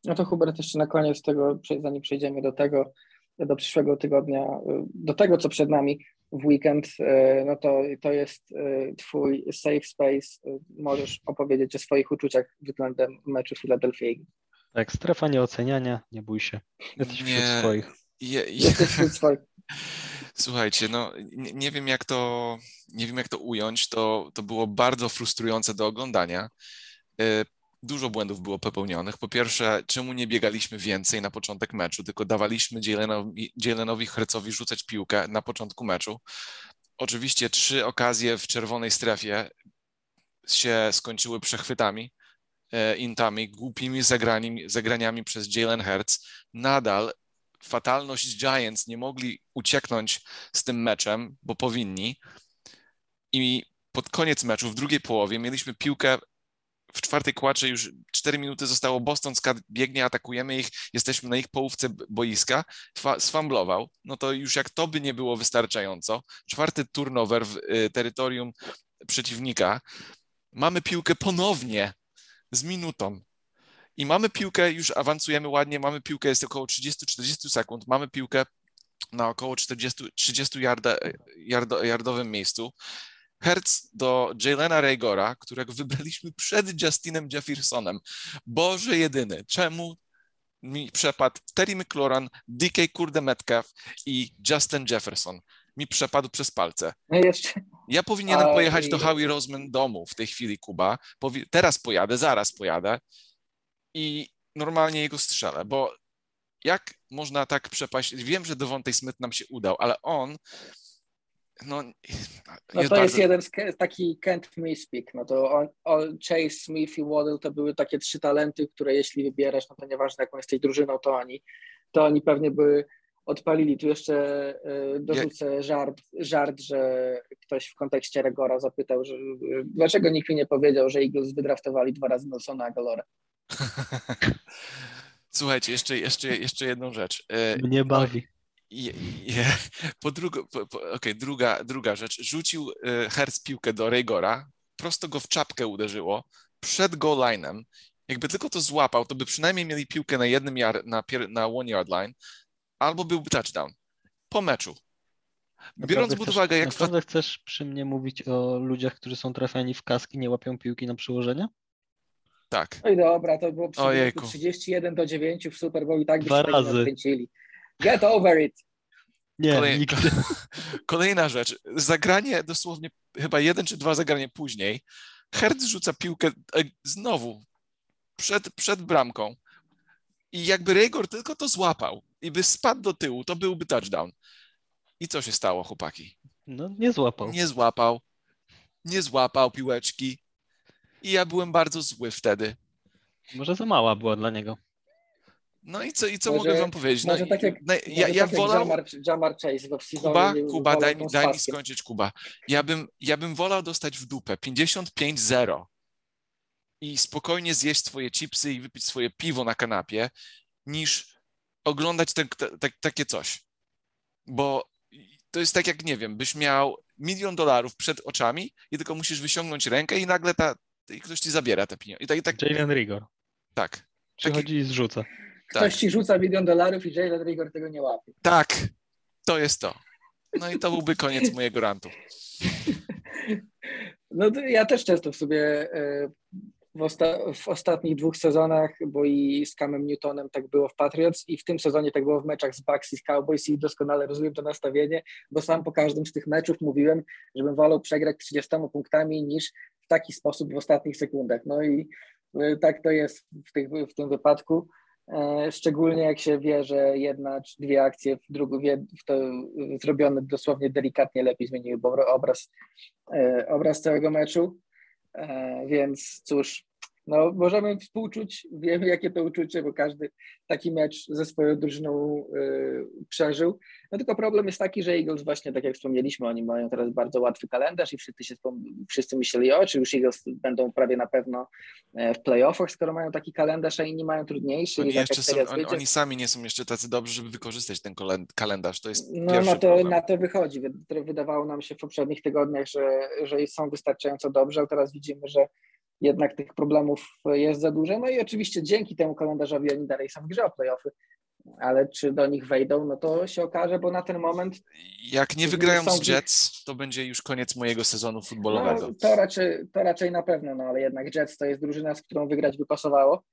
No to Hubert, jeszcze na koniec tego, zanim przejdziemy do tego, do przyszłego tygodnia, do tego, co przed nami w weekend, no to, to jest twój safe space. Możesz opowiedzieć o swoich uczuciach względem meczu Philadelphia Eagles. Tak, strefa nieoceniania, nie bój się. Jesteś nie, wśród swoich. Je, je. Jesteś wśród swoich. [laughs] Słuchajcie, no nie, nie, wiem jak to, nie wiem jak to ująć, to, to było bardzo frustrujące do oglądania. Dużo błędów było popełnionych. Po pierwsze, czemu nie biegaliśmy więcej na początek meczu, tylko dawaliśmy Jalenowi, Jalenowi Hercowi rzucać piłkę na początku meczu. Oczywiście trzy okazje w czerwonej strefie się skończyły przechwytami, e, intami, głupimi zagraniami, zagraniami przez Jalen Hurts. Nadal fatalność Giants nie mogli ucieknąć z tym meczem, bo powinni. I pod koniec meczu, w drugiej połowie, mieliśmy piłkę w czwartej kładzie już 4 minuty zostało, Boston biegnie, atakujemy ich, jesteśmy na ich połówce boiska, sfamblował, no to już jak to by nie było wystarczająco, czwarty turnover w y, terytorium przeciwnika, mamy piłkę ponownie z minutą, i mamy piłkę, już awansujemy ładnie, mamy piłkę, jest około 30-40 sekund, mamy piłkę na około 40, 30 yarda, yardo, yardowym miejscu. Hertz do Jalena Raygora, którego wybraliśmy przed Justinem Jeffersonem. Boże jedyny, czemu mi przepadł Terry McLaurin, DK Kurde Metcalf i Justin Jefferson? Mi przepadł przez palce. No jeszcze. Ja powinienem pojechać do Howie Roseman domu w tej chwili, Kuba. Teraz pojadę, zaraz pojadę i normalnie jego strzelę, bo jak można tak przepaść? Wiem, że Devontae Smith nam się udał, ale on no, no to jest bardzo... jeden z taki Kent Speak. No to on, on, Chase, Smith i Waddle to były takie trzy talenty, które jeśli wybierasz, no to nieważne jaką jest tej drużyną, to oni, to oni pewnie by odpalili. Tu jeszcze y, dorzucę żart, żart, że ktoś w kontekście Regora zapytał, że, dlaczego nikt mi nie powiedział, że Eagles wydraftowali dwa razy Nelsona Agalora. [laughs] Słuchajcie, jeszcze, jeszcze, jeszcze jedną rzecz. E, Mnie bawi. Je, je, [laughs] po drugo, po, po, okay, druga, druga rzecz. Rzucił e, Herz piłkę do Raygora, prosto go w czapkę uderzyło, przed goal line'em. Jakby tylko to złapał, to by przynajmniej mieli piłkę na jednym yard, na, na one yard line, albo byłby touchdown. Po meczu. Biorąc naprawdę pod uwagę, jak... Naprawdę chcesz przy mnie mówić o ludziach, którzy są trafiani w kaski, nie łapią piłki na przyłożenie? Tak. No i dobra, to było przy 31 do 9 w Super Bowl i tak Dwa razy. nakręcili. Get over it. Nie, Kolej... nigdy. [laughs] Kolejna rzecz. Zagranie dosłownie chyba jeden czy dwa zagranie później. Hertz rzuca piłkę e, znowu przed, przed bramką i jakby Regor tylko to złapał i by spadł do tyłu, to byłby touchdown. I co się stało, chłopaki? No, nie złapał. Nie złapał. Nie złapał piłeczki. I ja byłem bardzo zły wtedy. Może za mała była dla niego. No i co, i co może, mogę wam powiedzieć? No, tak jak, ja, ja tak wolał... Jamar, Jamar Chase w Kuba, Kuba daj, mi, daj mi skończyć, Kuba. Ja bym, ja bym wolał dostać w dupę 55-0 i spokojnie zjeść swoje chipsy i wypić swoje piwo na kanapie, niż oglądać ten, takie coś. Bo to jest tak jak, nie wiem, byś miał milion dolarów przed oczami i tylko musisz wyciągnąć rękę i nagle ta, i ktoś ci zabiera te pieniądze. I tak, i tak... Jalen Rigor. Tak. Przychodzi Taki... i zrzuca. Ktoś tak. ci rzuca milion dolarów i Jalen Rigor tego nie łapie. Tak, to jest to. No i to byłby koniec mojego rantu. [laughs] No ja też często w sobie e, w, osta w, ostatnich dwóch sezonach, bo i z Camem Newtonem tak było w Patriots i w tym sezonie tak było w meczach z Bucks i z Cowboys i doskonale rozumiem to nastawienie, bo sam po każdym z tych meczów mówiłem, żebym wolał przegrać 30 punktami niż w taki sposób w ostatnich sekundach. No i e, tak to jest w, tych, w tym wypadku. E, szczególnie jak się wie, że jedna czy dwie akcje w, drugą, w to zrobione dosłownie delikatnie lepiej zmieniły obraz, e, obraz całego meczu. Więc cóż, no, możemy współczuć, wiemy jakie to uczucie, bo każdy taki mecz ze swoją drużyną y, przeżył. No tylko problem jest taki, że Eagles właśnie, tak jak wspomnieliśmy, oni mają teraz bardzo łatwy kalendarz i wszyscy, się, wszyscy myśleli, o, czy już Eagles będą prawie na pewno e, w playoffach, skoro mają taki kalendarz, a inni mają trudniejszy. Oni, jeszcze są, oni, oni, sami nie są jeszcze tacy dobrzy, żeby wykorzystać ten kalendarz, to jest No na to, na to wychodzi. Wydawało nam się w poprzednich tygodniach, że, że są wystarczająco dobrze, ale teraz widzimy, że jednak tych problemów jest za dużo. No i oczywiście dzięki temu kalendarzowi oni dalej są w grze o playoffy. ale czy do nich wejdą, no to się okaże, bo na ten moment. Jak nie wygrają z Jets, to będzie już koniec mojego sezonu futbolowego. No, to, raczej, to raczej na pewno, no ale jednak Jets to jest drużyna, z którą wygrać by pasowało.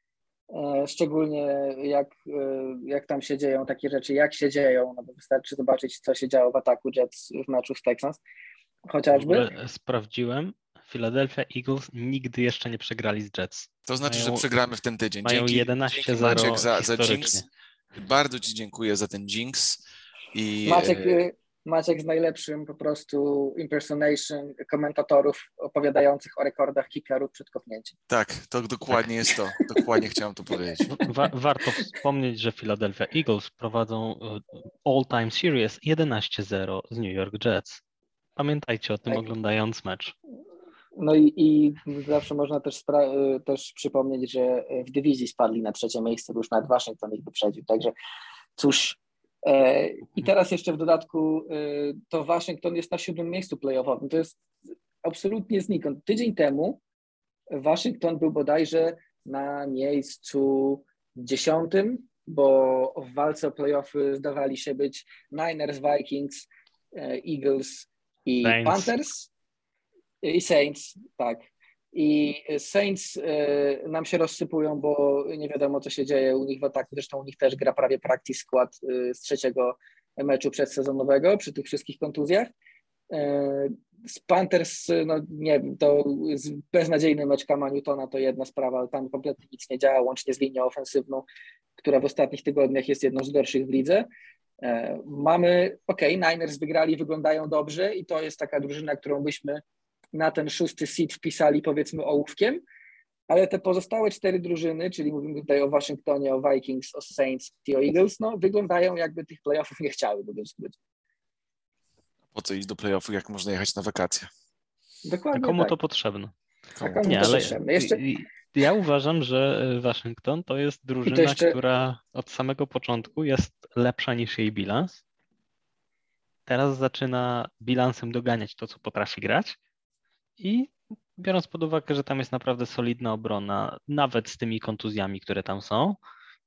E, szczególnie jak, e, jak tam się dzieją takie rzeczy, jak się dzieją, no bo wystarczy zobaczyć, co się działo w ataku Jets w meczu z Texans chociażby. Sprawdziłem, Philadelphia Eagles nigdy jeszcze nie przegrali z Jets. To znaczy, mają, że przegramy w ten tydzień. Mają 11-0 za, za Jinx. Bardzo Ci dziękuję za ten Jinx. I, Maciek, e, Maciek z najlepszym po prostu impersonation komentatorów opowiadających o rekordach kickerów przed kopnięciem. Tak, to dokładnie jest to. Dokładnie chciałem to powiedzieć. Wa warto wspomnieć, że Philadelphia Eagles prowadzą e, all-time series 11-0 z New York Jets. Pamiętajcie o tym tak. oglądając mecz. No i, i zawsze można też, e, też przypomnieć, że w dywizji spadli na trzecie miejsce, bo już nawet Waszyngton ich wyprzedził. Także cóż, E, I teraz jeszcze w dodatku e, to Waszyngton jest na siódmym miejscu playoffowym. To jest absolutnie znikąd. Tydzień temu Waszyngton był bodajże na miejscu dziesiątym, bo w walce o playoffy zdawali się być Niners, Vikings, e, Eagles i. Panthers i Saints, tak. I Saints e, nam się rozsypują, bo nie wiadomo, co się dzieje u nich w ataku. Zresztą u nich też gra prawie practice skład e, z trzeciego meczu przedsezonowego przy tych wszystkich kontuzjach. E, z Panthers, no nie wiem, to beznadziejny mecz Kama Newtona to jedna sprawa, ale tam kompletnie nic nie działa, łącznie z linią ofensywną, która w ostatnich tygodniach jest jedną z gorszych w lidze. Mamy, ok, Niners wygrali, wyglądają dobrze i to jest taka drużyna, którą byśmy na ten szósty seed wpisali powiedzmy ołówkiem, ale te pozostałe cztery drużyny, czyli mówimy tutaj o Waszyngtonie, o Vikings, o Saints i o Eagles, no wyglądają jakby tych playoffów nie chciały, mówiąc skrócie. Po co iść do playoffów, jak można jechać na wakacje? Dokładnie A komu tak. to potrzebne? Komu? nie, to ale potrzebne. Jeszcze... Ja uważam, że Waszyngton to jest drużyna, to jeszcze... która od samego początku jest lepsza niż jej bilans. Teraz zaczyna bilansem doganiać to, co potrafi grać i biorąc pod uwagę, że tam jest naprawdę solidna obrona, nawet z tymi kontuzjami, które tam są,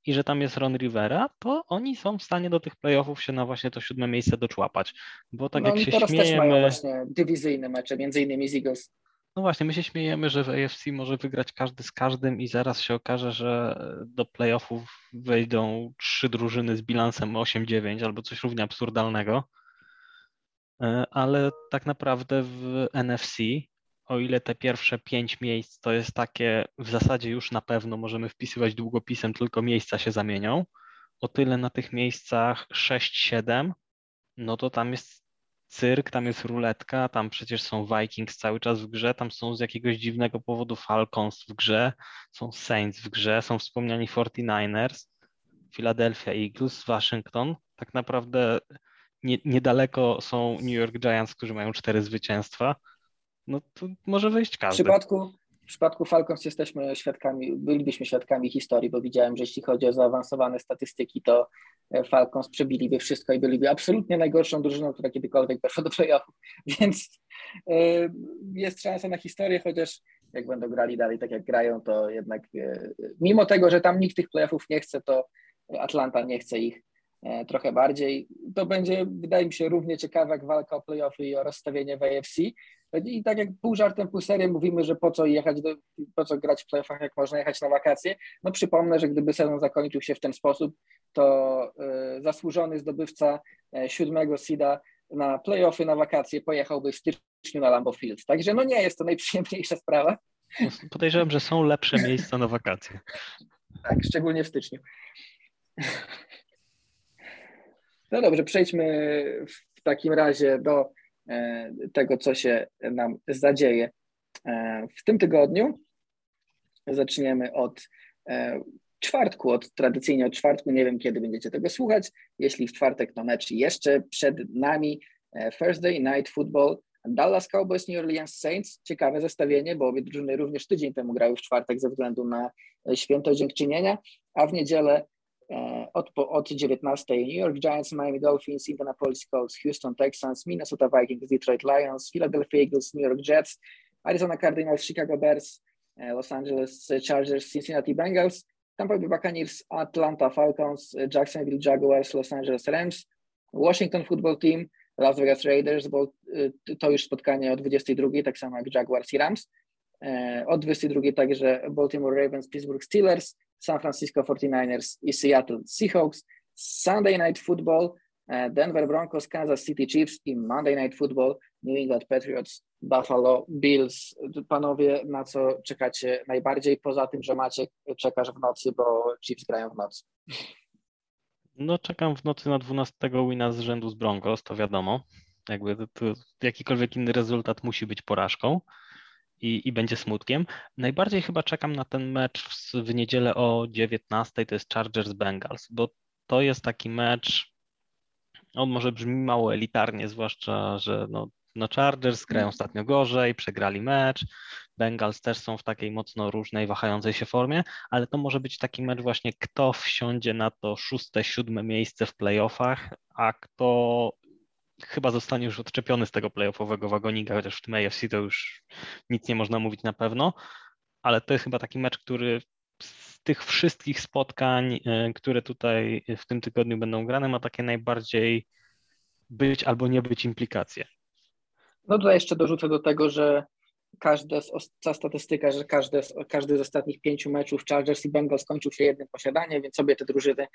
i że tam jest Ron Rivera, to oni są w stanie do tych playoffów się na właśnie to siódme miejsce doczłapać. Bo tak no jak się teraz śmiejemy... też mają właśnie dywizyjne mecze, między innymi z Eagles. No właśnie, my się śmiejemy, że w AFC może wygrać każdy z każdym i zaraz się okaże, że do playoffów wejdą trzy drużyny z bilansem 8-9 albo coś równie absurdalnego. E, ale tak naprawdę w NFC o ile te pierwsze pięć miejsc to jest takie, w zasadzie już na pewno możemy wpisywać długopisem, tylko miejsca się zamienią, o tyle na tych miejscach 6-7, no to tam jest cyrk, tam jest ruletka, tam przecież są Vikings cały czas w grze, tam są z jakiegoś dziwnego powodu Falcons w grze, są Saints w grze, są wspomniani 49ers, Philadelphia Eagles, Waszyngton. Tak naprawdę nie, niedaleko są New York Giants, którzy mają cztery zwycięstwa no to może wejść każdy. W przypadku, w przypadku Falcons jesteśmy świadkami, bylibyśmy świadkami historii, bo widziałem, że jeśli chodzi o zaawansowane statystyki, to e, Falcons przebiliby wszystko i byliby absolutnie najgorszą drużyną, która kiedykolwiek weszła do playoffów, [laughs] więc e, jest szansa na historię, chociaż jak będą grali dalej tak jak grają, to jednak e, mimo tego, że tam nikt tych playoffów nie chce, to Atlanta nie chce ich trochę bardziej. To będzie, wydaje mi się, równie ciekawe jak walka o playoffy i o rozstawienie w AFC, i tak jak pół żartem, pół serię mówimy, że po co jechać, do, po co grać w playoffach, jak można jechać na wakacje. No przypomnę, że gdyby sezon zakończył się w ten sposób, to y, zasłużony zdobywca y, siódmego seeda na playoffy, na wakacje pojechałby w styczniu na Lambeau Field. Także no nie jest to najprzyjemniejsza sprawa. Podejrzewam, że są lepsze miejsca na wakacje. Tak, szczególnie w styczniu. No dobrze, przejdźmy w takim razie do tego, co się nam zadzieje e, w tym tygodniu. Zaczniemy od e, czwartku, od tradycyjnie od czwartku. Nie wiem, kiedy będziecie tego słuchać. Jeśli w czwartek, to mecz jeszcze przed nami. Thursday Night Football Dallas Cowboys, New Orleans Saints. Ciekawe zestawienie, bo obie drużyny również tydzień temu grały w czwartek ze względu na święto dziękczynienia, a w niedzielę E, od, od 19 New York Giants, Miami Dolphins, Indianapolis Colts, Houston Texans, Minnesota Vikings, Detroit Lions, Philadelphia Eagles, New York Jets, Arizona Cardinals, Chicago Bears, e, Los Angeles Chargers, Cincinnati Bengals Tampa Bay Buccaneers, Atlanta Falcons, Jacksonville Jaguars, Los Angeles Rams, Washington Football Team, Las Vegas Raiders, bo y, to już spotkanie o 22, tak samo jak Jaguars i Rams. E, o 22 także Baltimore Ravens, Pittsburgh Steelers, San Francisco 49ers i Seattle Seahawks. Sunday Night Football, e, Denver Broncos, Kansas City Chiefs i Monday Night Football, New England Patriots, Buffalo Bills. Panowie, na co czekacie najbardziej, poza tym, że Maciek czekasz w nocy, bo Chiefs grają w nocy? No czekam w nocy na 12 wina z rzędu z Broncos, to wiadomo. Jakby to, to jakikolwiek inny rezultat musi być porażką i, i będzie smutkiem. Najbardziej chyba czekam na ten mecz w, w niedzielę o 19, to jest Chargers Bengals, bo to jest taki mecz, on może brzmi mało elitarnie, zwłaszcza, że no, no Chargers grają ostatnio gorzej, przegrali mecz, Bengals też są w takiej mocno różnej, wahającej się formie, ale to może być taki mecz właśnie, kto wsiądzie na to szóste, siódme miejsce w playoffach, a kto chyba zostanie już odczepiony z tego playoffowego wagonika, chociaż w tym AFC to już nic nie można mówić na pewno, ale to jest chyba taki mecz, który z tych wszystkich spotkań, e, które tutaj w tym tygodniu będą grane, ma takie najbardziej być albo nie być implikacje. No tutaj jeszcze dorzucę do tego, że każde, ta statystyka, że każde, każdy z ostatnich pięciu meczów Chargers i Bengals skończył się jednym posiadaniem, więc sobie te drużyny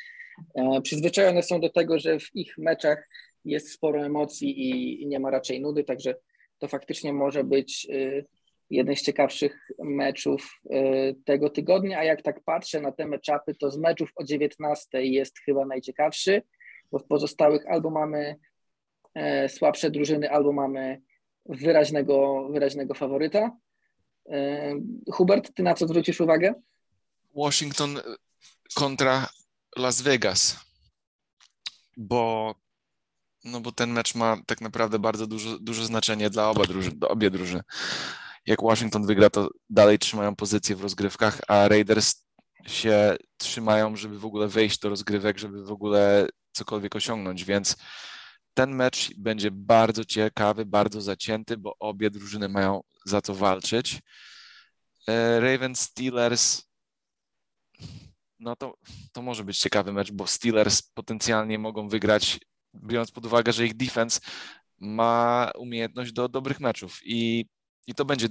e, przyzwyczajone są do tego, że w ich meczach jest sporo emocji i, nie ma raczej nudy, także to faktycznie może być e, jeden z ciekawszych meczów e, tego tygodnia, a jak tak patrzę na te meczapy, to z meczów o 19 jest chyba najciekawszy, bo w pozostałych albo mamy e, słabsze drużyny, albo mamy wyraźnego, wyraźnego faworyta. E, Hubert, ty na co zwrócisz uwagę? Washington kontra Las Vegas, bo, no bo ten mecz ma tak naprawdę bardzo dużo, duże znaczenie dla oba obie drużyny. Jak Washington wygra, to dalej trzymają pozycję w rozgrywkach, a Raiders się trzymają, żeby w ogóle wejść do rozgrywek, żeby w ogóle cokolwiek osiągnąć, więc ten mecz będzie bardzo ciekawy, bardzo zacięty, bo obie drużyny mają za co walczyć. E, Ravens Steelers no to, to może być ciekawy mecz, bo Steelers potencjalnie mogą wygrać, biorąc pod uwagę, że ich defense ma umiejętność do dobrych meczów i, i to, będzie,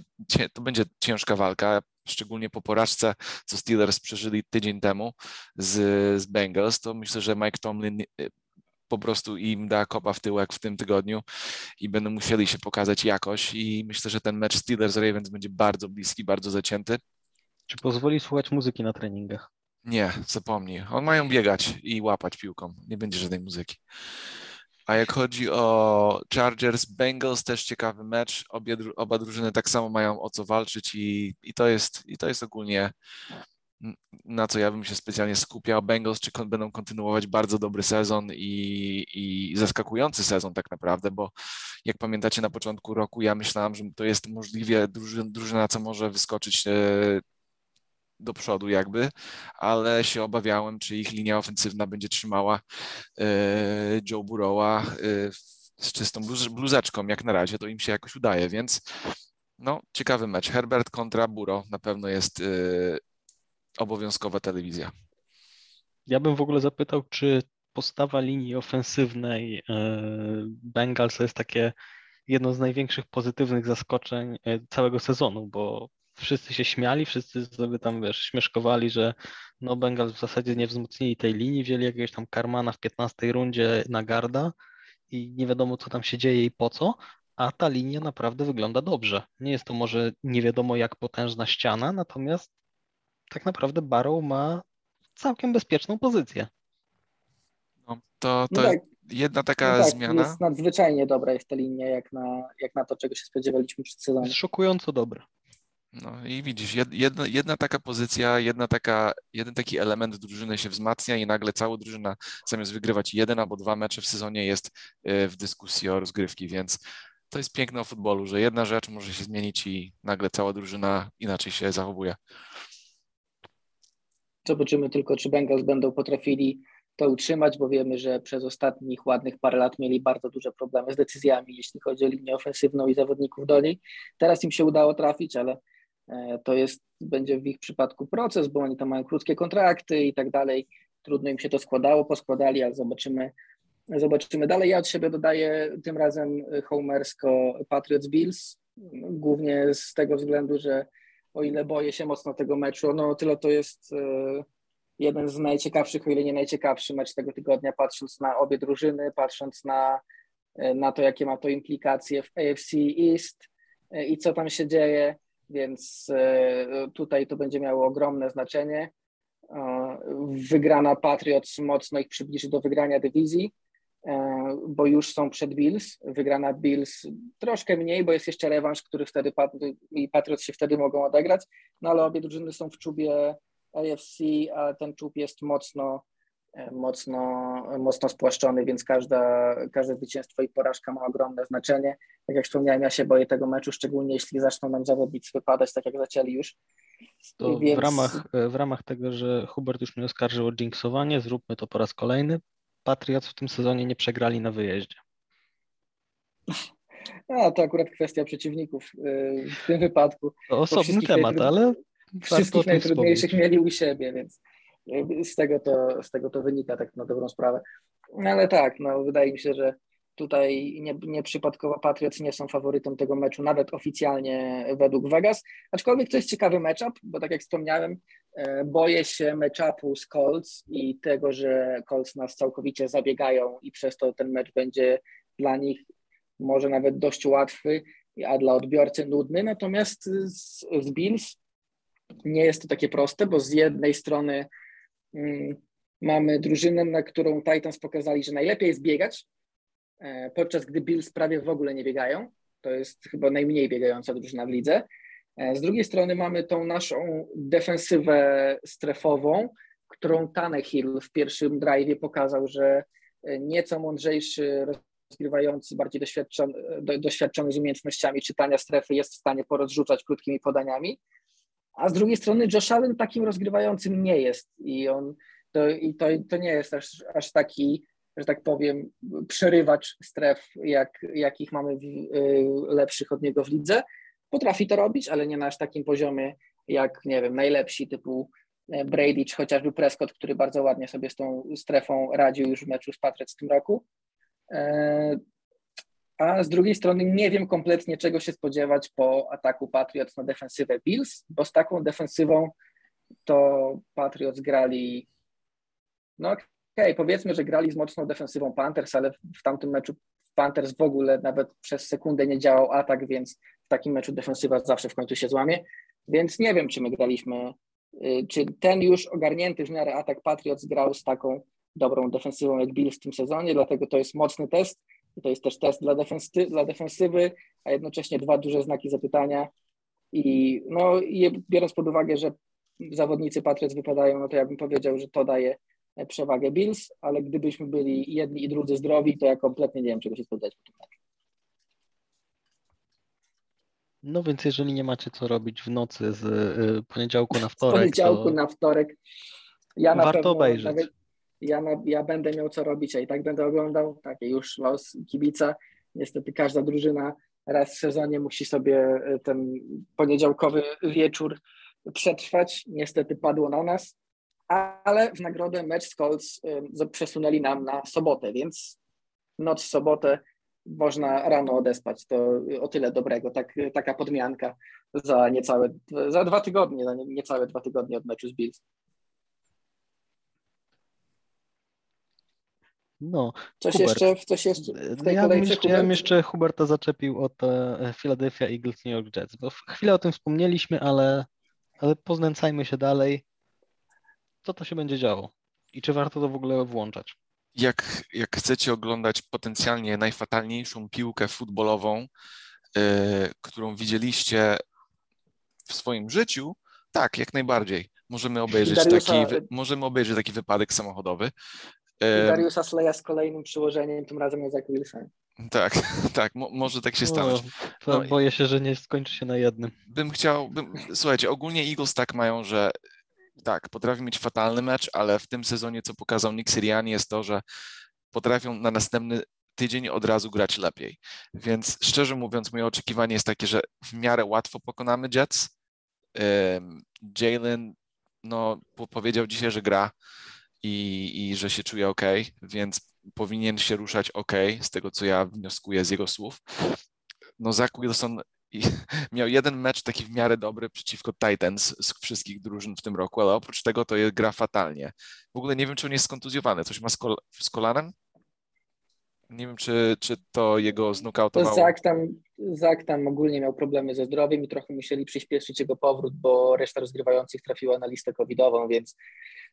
to będzie ciężka walka, szczególnie po porażce, co Steelers przeżyli tydzień temu z, z Bengals, to myślę, że Mike Tomlin po prostu im da kopa w tyłek w tym tygodniu i będą musieli się pokazać jakoś i myślę, że ten mecz Steelers-Ravens będzie bardzo bliski, bardzo zacięty. Czy pozwoli słuchać muzyki na treningach? Nie, zapomnij. On mają biegać i łapać piłką. Nie będzie żadnej muzyki. A jak chodzi o Chargers, Bengals, też ciekawy mecz. Obie, oba drużyny tak samo mają o co walczyć i, i, to, jest, i to jest ogólnie na co ja bym się specjalnie skupiał. Bengals czy kon, będą kontynuować bardzo dobry sezon i, i zaskakujący sezon tak naprawdę, bo jak pamiętacie na początku roku ja myślałem, że to jest możliwie drużyna, drużyna co może wyskoczyć e, do przodu jakby, ale się obawiałem, czy ich linia ofensywna będzie trzymała e, Joe Burrowa e, z czystą bluzeczką. Jak na razie to im się jakoś udaje, więc no, ciekawy mecz. Herbert kontra Buro na pewno jest obowiązkowa telewizja. Ja bym w ogóle zapytał, czy postawa linii ofensywnej e, Bengals jest takie jedno z największych pozytywnych zaskoczeń e, całego sezonu, bo wszyscy się śmiali, wszyscy sobie tam, wiesz, śmieszkowali, że no Bengals w zasadzie nie wzmocnili tej linii, wzięli jakiegoś tam Karmana w 15 rundzie na garda i nie wiadomo, co tam się dzieje i po co, a ta linia naprawdę wygląda dobrze. Nie jest to może nie wiadomo jak potężna ściana, natomiast tak naprawdę Barrow ma całkiem bezpieczną pozycję. No, to to no tak. jedna taka no tak, zmiana. Jest nadzwyczajnie dobra jest ta linia, jak na, jak na to, czego się spodziewaliśmy przed sezonem. Jest szokująco dobra. No i widzisz, jedna, jedna taka pozycja, jedna taka, jeden taki element drużyny się wzmacnia i nagle cała drużyna zamiast wygrywać jeden albo dwa mecze w sezonie jest e, w dyskusji o rozgrywki, więc to jest piękne o futbolu, że jedna rzecz może się zmienić i nagle cała drużyna inaczej się zachowuje. Zobaczymy tylko, czy Bengals będą potrafili to utrzymać, bo wiemy, że przez ostatnich ładnych parę lat mieli bardzo duże problemy z decyzjami, jeśli chodzi o linię ofensywną i zawodników do niej. Teraz im się udało trafić, ale To jest, będzie w ich przypadku proces, bo oni tam mają krótkie kontrakty i tak dalej. Trudno im się to składało, poskładali, ale zobaczymy, zobaczymy dalej. Ja od siebie dodaję tym razem homersko Patriots Bills, głównie z tego względu, że o ile boję się mocno tego meczu, no tyle to jest jeden z najciekawszych, o ile nie najciekawszy mecz tego tygodnia, patrząc na obie drużyny, patrząc na, na to, jakie ma to implikacje w AFC East e, i co tam się dzieje, więc e, tutaj to będzie miało ogromne znaczenie. E, wygrana Patriots mocno ich przybliży do wygrania dywizji, bo już są przed Bills. Wygrana Bills troszkę mniej, bo jest jeszcze rewanż, który wtedy i Patriots się wtedy mogą odegrać, no ale obie drużyny są w czubie AFC, a ten czub jest mocno, e, mocno, mocno spłaszczony, więc każda, każde zwycięstwo i porażka ma ogromne znaczenie. Tak jak wspomniałem, ja się boję tego meczu, szczególnie jeśli zaczną nam zawodnicy wypadać, tak jak zaczęli już. To więc... w, ramach, w ramach tego, że Hubert już mnie oskarżył o jinxowanie, zróbmy to po raz kolejny. Patriots w tym sezonie nie przegrali na wyjeździe. [laughs] A, to akurat kwestia przeciwników y, w tym wypadku. To osobny temat, ale wszystkich najtrudniejszych mieli u siebie, więc z tego, to, z tego to wynika tak na dobrą sprawę. No ale tak, no wydaje mi się, że tutaj nie, nieprzypadkowo Patriots nie są faworytem tego meczu, nawet oficjalnie według Vegas, aczkolwiek to jest ciekawy matchup, bo tak jak wspomniałem, e, boję się matchupu z Colts i tego, że Colts nas całkowicie zabiegają i przez to ten mecz będzie dla nich może nawet dość łatwy, a dla odbiorcy nudny, natomiast z, z Bills nie jest to takie proste, bo z jednej strony mamy drużynę, na którą Titans pokazali, że najlepiej jest biegać, e, podczas gdy Bills prawie w ogóle nie biegają. To jest chyba najmniej biegająca drużyna w lidze. E, z drugiej strony mamy tą naszą defensywę strefową, którą Tannehill w pierwszym drive pokazał, że e, nieco mądrzejszy rozgrywający, bardziej doświadczony, doświadczony z umiejętnościami czytania strefy jest w stanie porozrzucać krótkimi podaniami a z drugiej strony Josh Allen takim rozgrywającym nie jest i on to, i to, to nie jest aż, aż taki, że tak powiem, przerywacz stref, jak, jakich mamy w, y, lepszych od niego w lidze. Potrafi to robić, ale nie na aż takim poziomie jak, nie wiem, najlepsi typu e, Brady czy chociażby Prescott, który bardzo ładnie sobie z tą strefą radził już w meczu z Patriots w tym roku. A z drugiej strony nie wiem kompletnie, czego się spodziewać po ataku Patriots na defensywę Bills, bo z taką defensywą to Patriots grali, no okej, okay, powiedzmy, że grali z mocną defensywą Panthers, ale w tamtym meczu Panthers w ogóle nawet przez sekundę nie działał atak, więc w takim meczu defensywa zawsze w końcu się złamie, więc nie wiem, czy my graliśmy, y, czy ten już ogarnięty w miarę atak Patriots grał z taką dobrą defensywą jak Bills w tym sezonie, dlatego to jest mocny test, to jest też test dla, defensy, dla defensywy, a jednocześnie dwa duże znaki zapytania. I no, biorąc pod uwagę, że zawodnicy Patriots wypadają, no to ja bym powiedział, że to daje przewagę Bills, ale gdybyśmy byli jedni i drudzy zdrowi, to ja kompletnie nie wiem, czego się spodziewać po tym meczu. No więc jeżeli nie macie co robić w nocy z y, poniedziałku na wtorek, z poniedziałku to na wtorek, ja warto pewno, obejrzeć. Nawet, ja, ja będę miał co robić, a i tak będę oglądał, takie już los kibica. Niestety każda drużyna raz w sezonie musi sobie e, ten poniedziałkowy wieczór przetrwać. Niestety padło na nas, ale w nagrodę mecz z Colts przesunęli nam na sobotę, więc noc w sobotę można rano odespać. To o tyle dobrego, tak, taka podmianka za niecałe, za dwa tygodnie, za niecałe dwa tygodnie od meczu z Bills. No, coś Hubert. jeszcze, coś jeszcze w tej ja bym jeszcze, ja bym jeszcze Huberta zaczepił od e, Philadelphia Eagles New York Jets, bo chwilę o tym wspomnieliśmy, ale, ale poznęcajmy się dalej. Co to się będzie działo i czy warto to w ogóle włączać? Jak, jak chcecie oglądać potencjalnie najfatalniejszą piłkę futbolową, yy, którą widzieliście w swoim życiu, tak, jak najbardziej. Możemy obejrzeć, taki, możemy obejrzeć taki wypadek samochodowy. I Dariusa Sleja z kolejnym przyłożeniem, tym razem jest jak Wilson. Tak, [laughs] tak, mo może tak się stanąć. No, boję się, że nie skończy się na jednym. Bym chciał, bym, słuchajcie, ogólnie Eagles tak mają, że tak, potrafią mieć fatalny mecz, ale w tym sezonie, co pokazał Nick Sirianni, jest to, że potrafią na następny tydzień od razu grać lepiej. Więc szczerze mówiąc, moje oczekiwanie jest takie, że w miarę łatwo pokonamy Jets, Jalen no, powiedział dzisiaj, że gra i, i że się czuje ok, więc powinien się ruszać ok, z tego co ja wnioskuję z jego słów. No Zach Wilson [laughs] miał jeden mecz taki w miarę dobry przeciwko Titans z wszystkich drużyn w tym roku, ale oprócz tego to gra fatalnie. W ogóle nie wiem, czy on jest skontuzjowany. Coś ma z, kol z kolanem? Nie wiem, czy, czy to jego znokautowało. Zak tam, Zak tam ogólnie miał problemy ze zdrowiem i trochę musieli przyspieszyć jego powrót, bo reszta rozgrywających trafiła na listę covidową, więc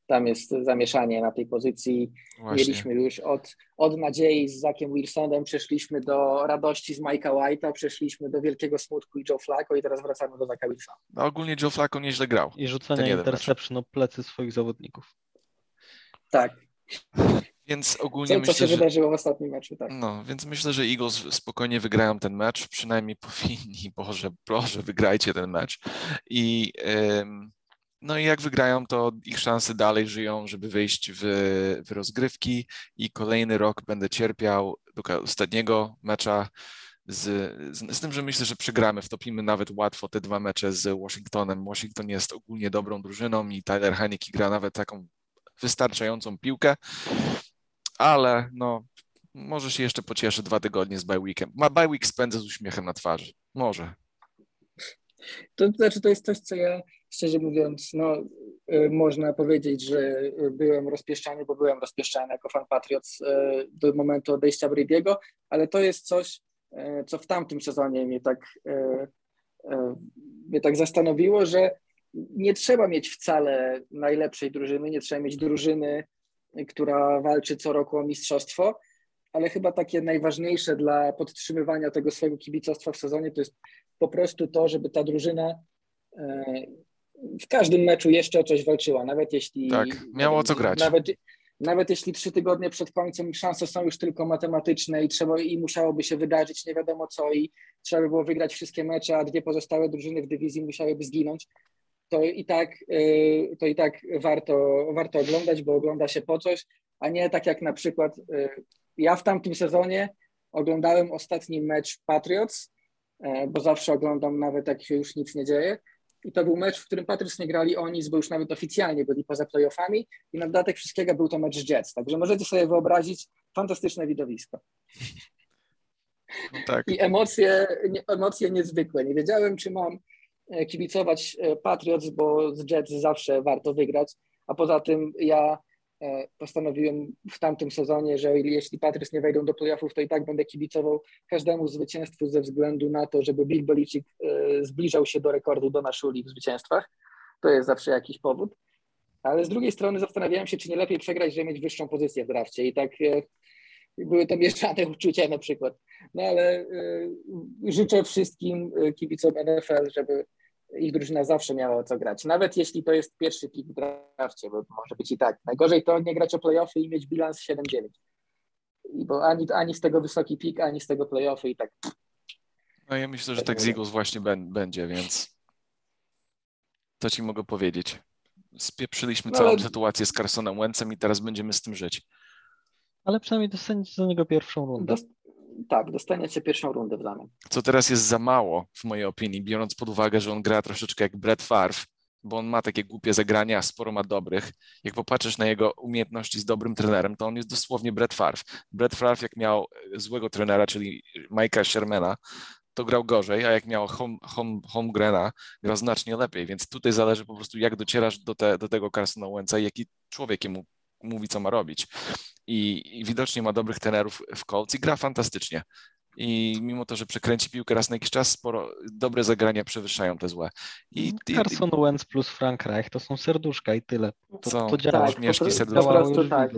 tam jest zamieszanie na tej pozycji. Właśnie. Mieliśmy już od, od nadziei z Zakiem Wilsonem, przeszliśmy do radości z Mike'a White'a, przeszliśmy do wielkiego smutku i Joe Flacco i teraz wracamy do Zaka Wilsona. No ogólnie Joe Flacco nieźle grał. I rzucanie interception o plecy swoich zawodników. Tak. Więc ogólnie co, myślę, co się że... wydarzyło w ostatnim meczu, tak. No, więc myślę, że Eagles spokojnie wygrają ten mecz, przynajmniej powinni, [laughs] Boże, proszę, wygrajcie ten mecz. I ym, no i jak wygrają, to ich szanse dalej żyją, żeby wyjść w, w rozgrywki i kolejny rok będę cierpiał do ostatniego mecza z, z, z, tym, że myślę, że przegramy, wtopimy nawet łatwo te dwa mecze z Washingtonem. Washington jest ogólnie dobrą drużyną i Tyler Haneke gra nawet taką wystarczającą piłkę, ale no, może się jeszcze pocieszy dwa tygodnie z bye weekiem. Ma bye week spędzę z uśmiechem na twarzy. Może. To znaczy, to jest coś, co ja szczerze mówiąc, no, y, można powiedzieć, że byłem rozpieszczany, bo byłem rozpieszczany jako fan Patriots y, do momentu odejścia Brady'ego, ale to jest coś, y, co w tamtym sezonie mnie tak, mnie tak zastanowiło, że nie trzeba mieć wcale najlepszej drużyny, nie trzeba mieć drużyny, która walczy co roku o mistrzostwo, ale chyba takie najważniejsze dla podtrzymywania tego swojego kibicostwa w sezonie to jest po prostu to, żeby ta drużyna e, w każdym meczu jeszcze o coś walczyła, nawet jeśli... Tak, miało co grać. Nawet, nawet jeśli trzy tygodnie przed końcem szanse są już tylko matematyczne i trzeba i musiałoby się wydarzyć nie wiadomo co i trzeba by było wygrać wszystkie mecze, a dwie pozostałe drużyny w dywizji musiałyby zginąć, to i tak, e, to i tak warto, warto oglądać, bo ogląda się po coś, a nie tak jak na przykład e, ja w tamtym sezonie oglądałem ostatni mecz Patriots, e, bo zawsze oglądam nawet jak się już nic nie dzieje. I to był mecz, w którym Patriots nie grali o nic, bo już nawet oficjalnie byli poza playoffami i na dodatek wszystkiego był to mecz Jets. Także możecie sobie wyobrazić fantastyczne widowisko. No tak. I emocje, emocje niezwykłe. Nie wiedziałem, czy mam kibicować e, Patriots, bo z Jets zawsze warto wygrać, a poza tym ja E, postanowiłem w tamtym sezonie, że jeśli Patriots nie wejdą do playoffów, to i tak będę kibicował każdemu zwycięstwu ze względu na to, żeby Bill Belichick e, zbliżał się do rekordu Dona Shuli w zwycięstwach. To jest zawsze jakiś powód. Ale z drugiej strony zastanawiałem się, czy nie lepiej przegrać, żeby mieć wyższą pozycję w drafcie. I tak e, były to mieszane uczucia na przykład. No ale życzę wszystkim kibicom NFL, żeby ich drużyna zawsze miała o co grać. Nawet jeśli to jest pierwszy pik w drafcie, bo może być i tak. Najgorzej to nie grać o playoffy i mieć bilans 7-9. Bo ani, ani z tego wysoki pik, ani z tego playoffy i tak. No ja myślę, że tak z Eagles właśnie będzie, więc to ci mogę powiedzieć. Spieprzyliśmy no, całą ale... sytuację z Carsonem Wentzem i teraz będziemy z tym żyć. Ale przynajmniej dostaniecie za niego pierwszą rundę tak, dostaniecie pierwszą rundę w zamian. Co teraz jest za mało, w mojej opinii, biorąc pod uwagę, że on gra troszeczkę jak Brett Favre, bo on ma takie głupie zagrania, sporo ma dobrych. Jak popatrzysz na jego umiejętności z dobrym trenerem, to on jest dosłownie Brett Favre. Brett Favre, jak miał złego trenera, czyli Mike'a Shermana, to grał gorzej, a jak miał home, home, Holmgrena, grał znacznie lepiej, więc tutaj zależy po prostu, jak docierasz do, te, do tego Carsona Wentza i jaki człowiek mu mówi, co ma robić i, i widocznie ma dobrych tenerów w Colts i gra fantastycznie. I mimo to, że przekręci piłkę raz na jakiś czas, sporo dobre zagrania przewyższają te złe. I, Carson i, Wentz plus Frank Reich to są serduszka i tyle. To, są to działa. Tak, śmieszki serduszka. Po prostu tak.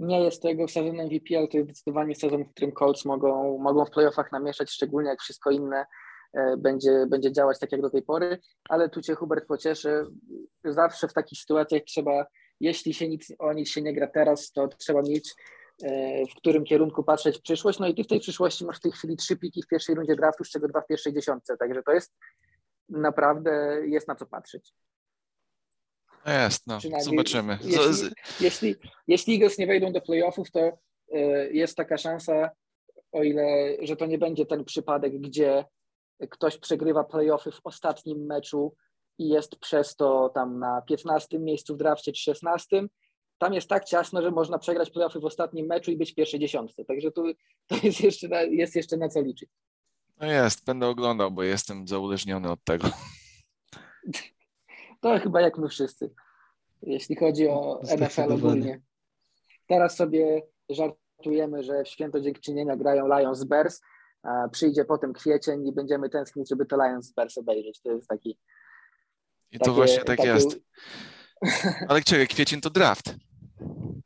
Nie jest tego sezon MVP, ale to jest zdecydowanie sezon, w którym Colts mogą, mogą w playoffach namieszać, szczególnie jak wszystko inne e, będzie, będzie działać tak jak do tej pory, ale tu Cię Hubert pocieszy. Zawsze w takich sytuacjach trzeba jeśli się nic, o nic się nie gra teraz, to trzeba mieć e, w którym kierunku patrzeć w przyszłość. No i ty w tej przyszłości masz w tej chwili trzy piki w pierwszej rundzie draftu, z czego dwa w pierwszej dziesiątce. Także to jest naprawdę jest na co patrzeć. No jest, no, zobaczymy. Jeśli, jeśli, jeśli Eagles nie wejdą do playoffów, to e, jest taka szansa, o ile, że to nie będzie ten przypadek, gdzie ktoś przegrywa playoffy w ostatnim meczu i jest przez to tam na 15 miejscu w drafcie czy 16, tam jest tak ciasno, że można przegrać playoffy w ostatnim meczu i być w pierwszej dziesiątce. Także tu to jest jeszcze na, jest jeszcze na co liczyć. No jest, będę oglądał, bo jestem zauleczniony od tego. To chyba jak my wszyscy, jeśli chodzi o NFL ogólnie. Teraz sobie żartujemy, że w święto dziękczynienia grają Lions Bears, przyjdzie potem kwiecień i będziemy tęsknić, żeby to Lions Bears obejrzeć. To jest taki... I to takie, właśnie tak takie... jest. [laughs] Ale czekaj, kwiecień to draft.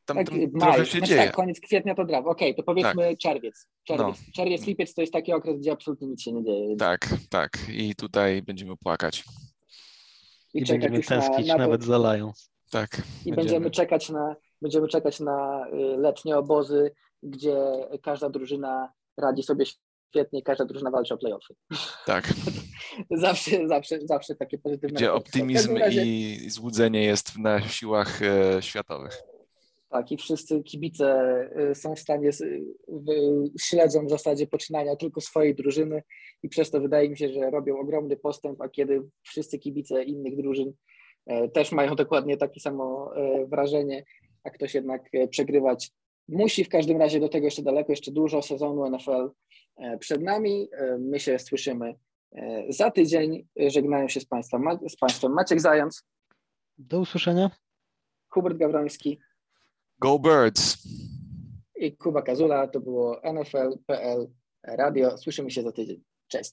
Tam, tak, tam maj, trochę się znaczy dzieje. Tak, koniec kwietnia to draft. Okej, okay, to powiedzmy tak. czerwiec. Czerwiec. No. czerwiec, lipiec to jest taki okres, gdzie absolutnie nic się nie dzieje. Tak, tak. I tutaj będziemy płakać. I, I będziemy tęsknić na, na nawet za Lions. Tak. I będziemy. będziemy czekać na będziemy czekać na y, letnie obozy, gdzie każda drużyna radzi sobie świetnie, każda drużyna walczy o playoffy. Tak. [laughs] zawsze, zawsze, zawsze takie pozytywne. Gdzie optymizm razie... i złudzenie jest na siłach e, światowych. Tak, i wszyscy kibice y, są w stanie, śledzą w zasadzie poczynania tylko swojej drużyny i przez to wydaje mi się, że robią ogromny postęp, a kiedy wszyscy kibice innych drużyn e, też mają dokładnie takie samo e, wrażenie, a ktoś jednak przegrywać musi. W każdym razie do tego jeszcze daleko, jeszcze dużo sezonu NFL E, przed nami. E, my się słyszymy e, za tydzień. Żegnają się z Państwem, z państwem Maciek Zając. Do usłyszenia. Hubert Gawroński. Go Birds. I Kuba Kazula. To było NFL.pl Radio. Słyszymy się za tydzień. Cześć.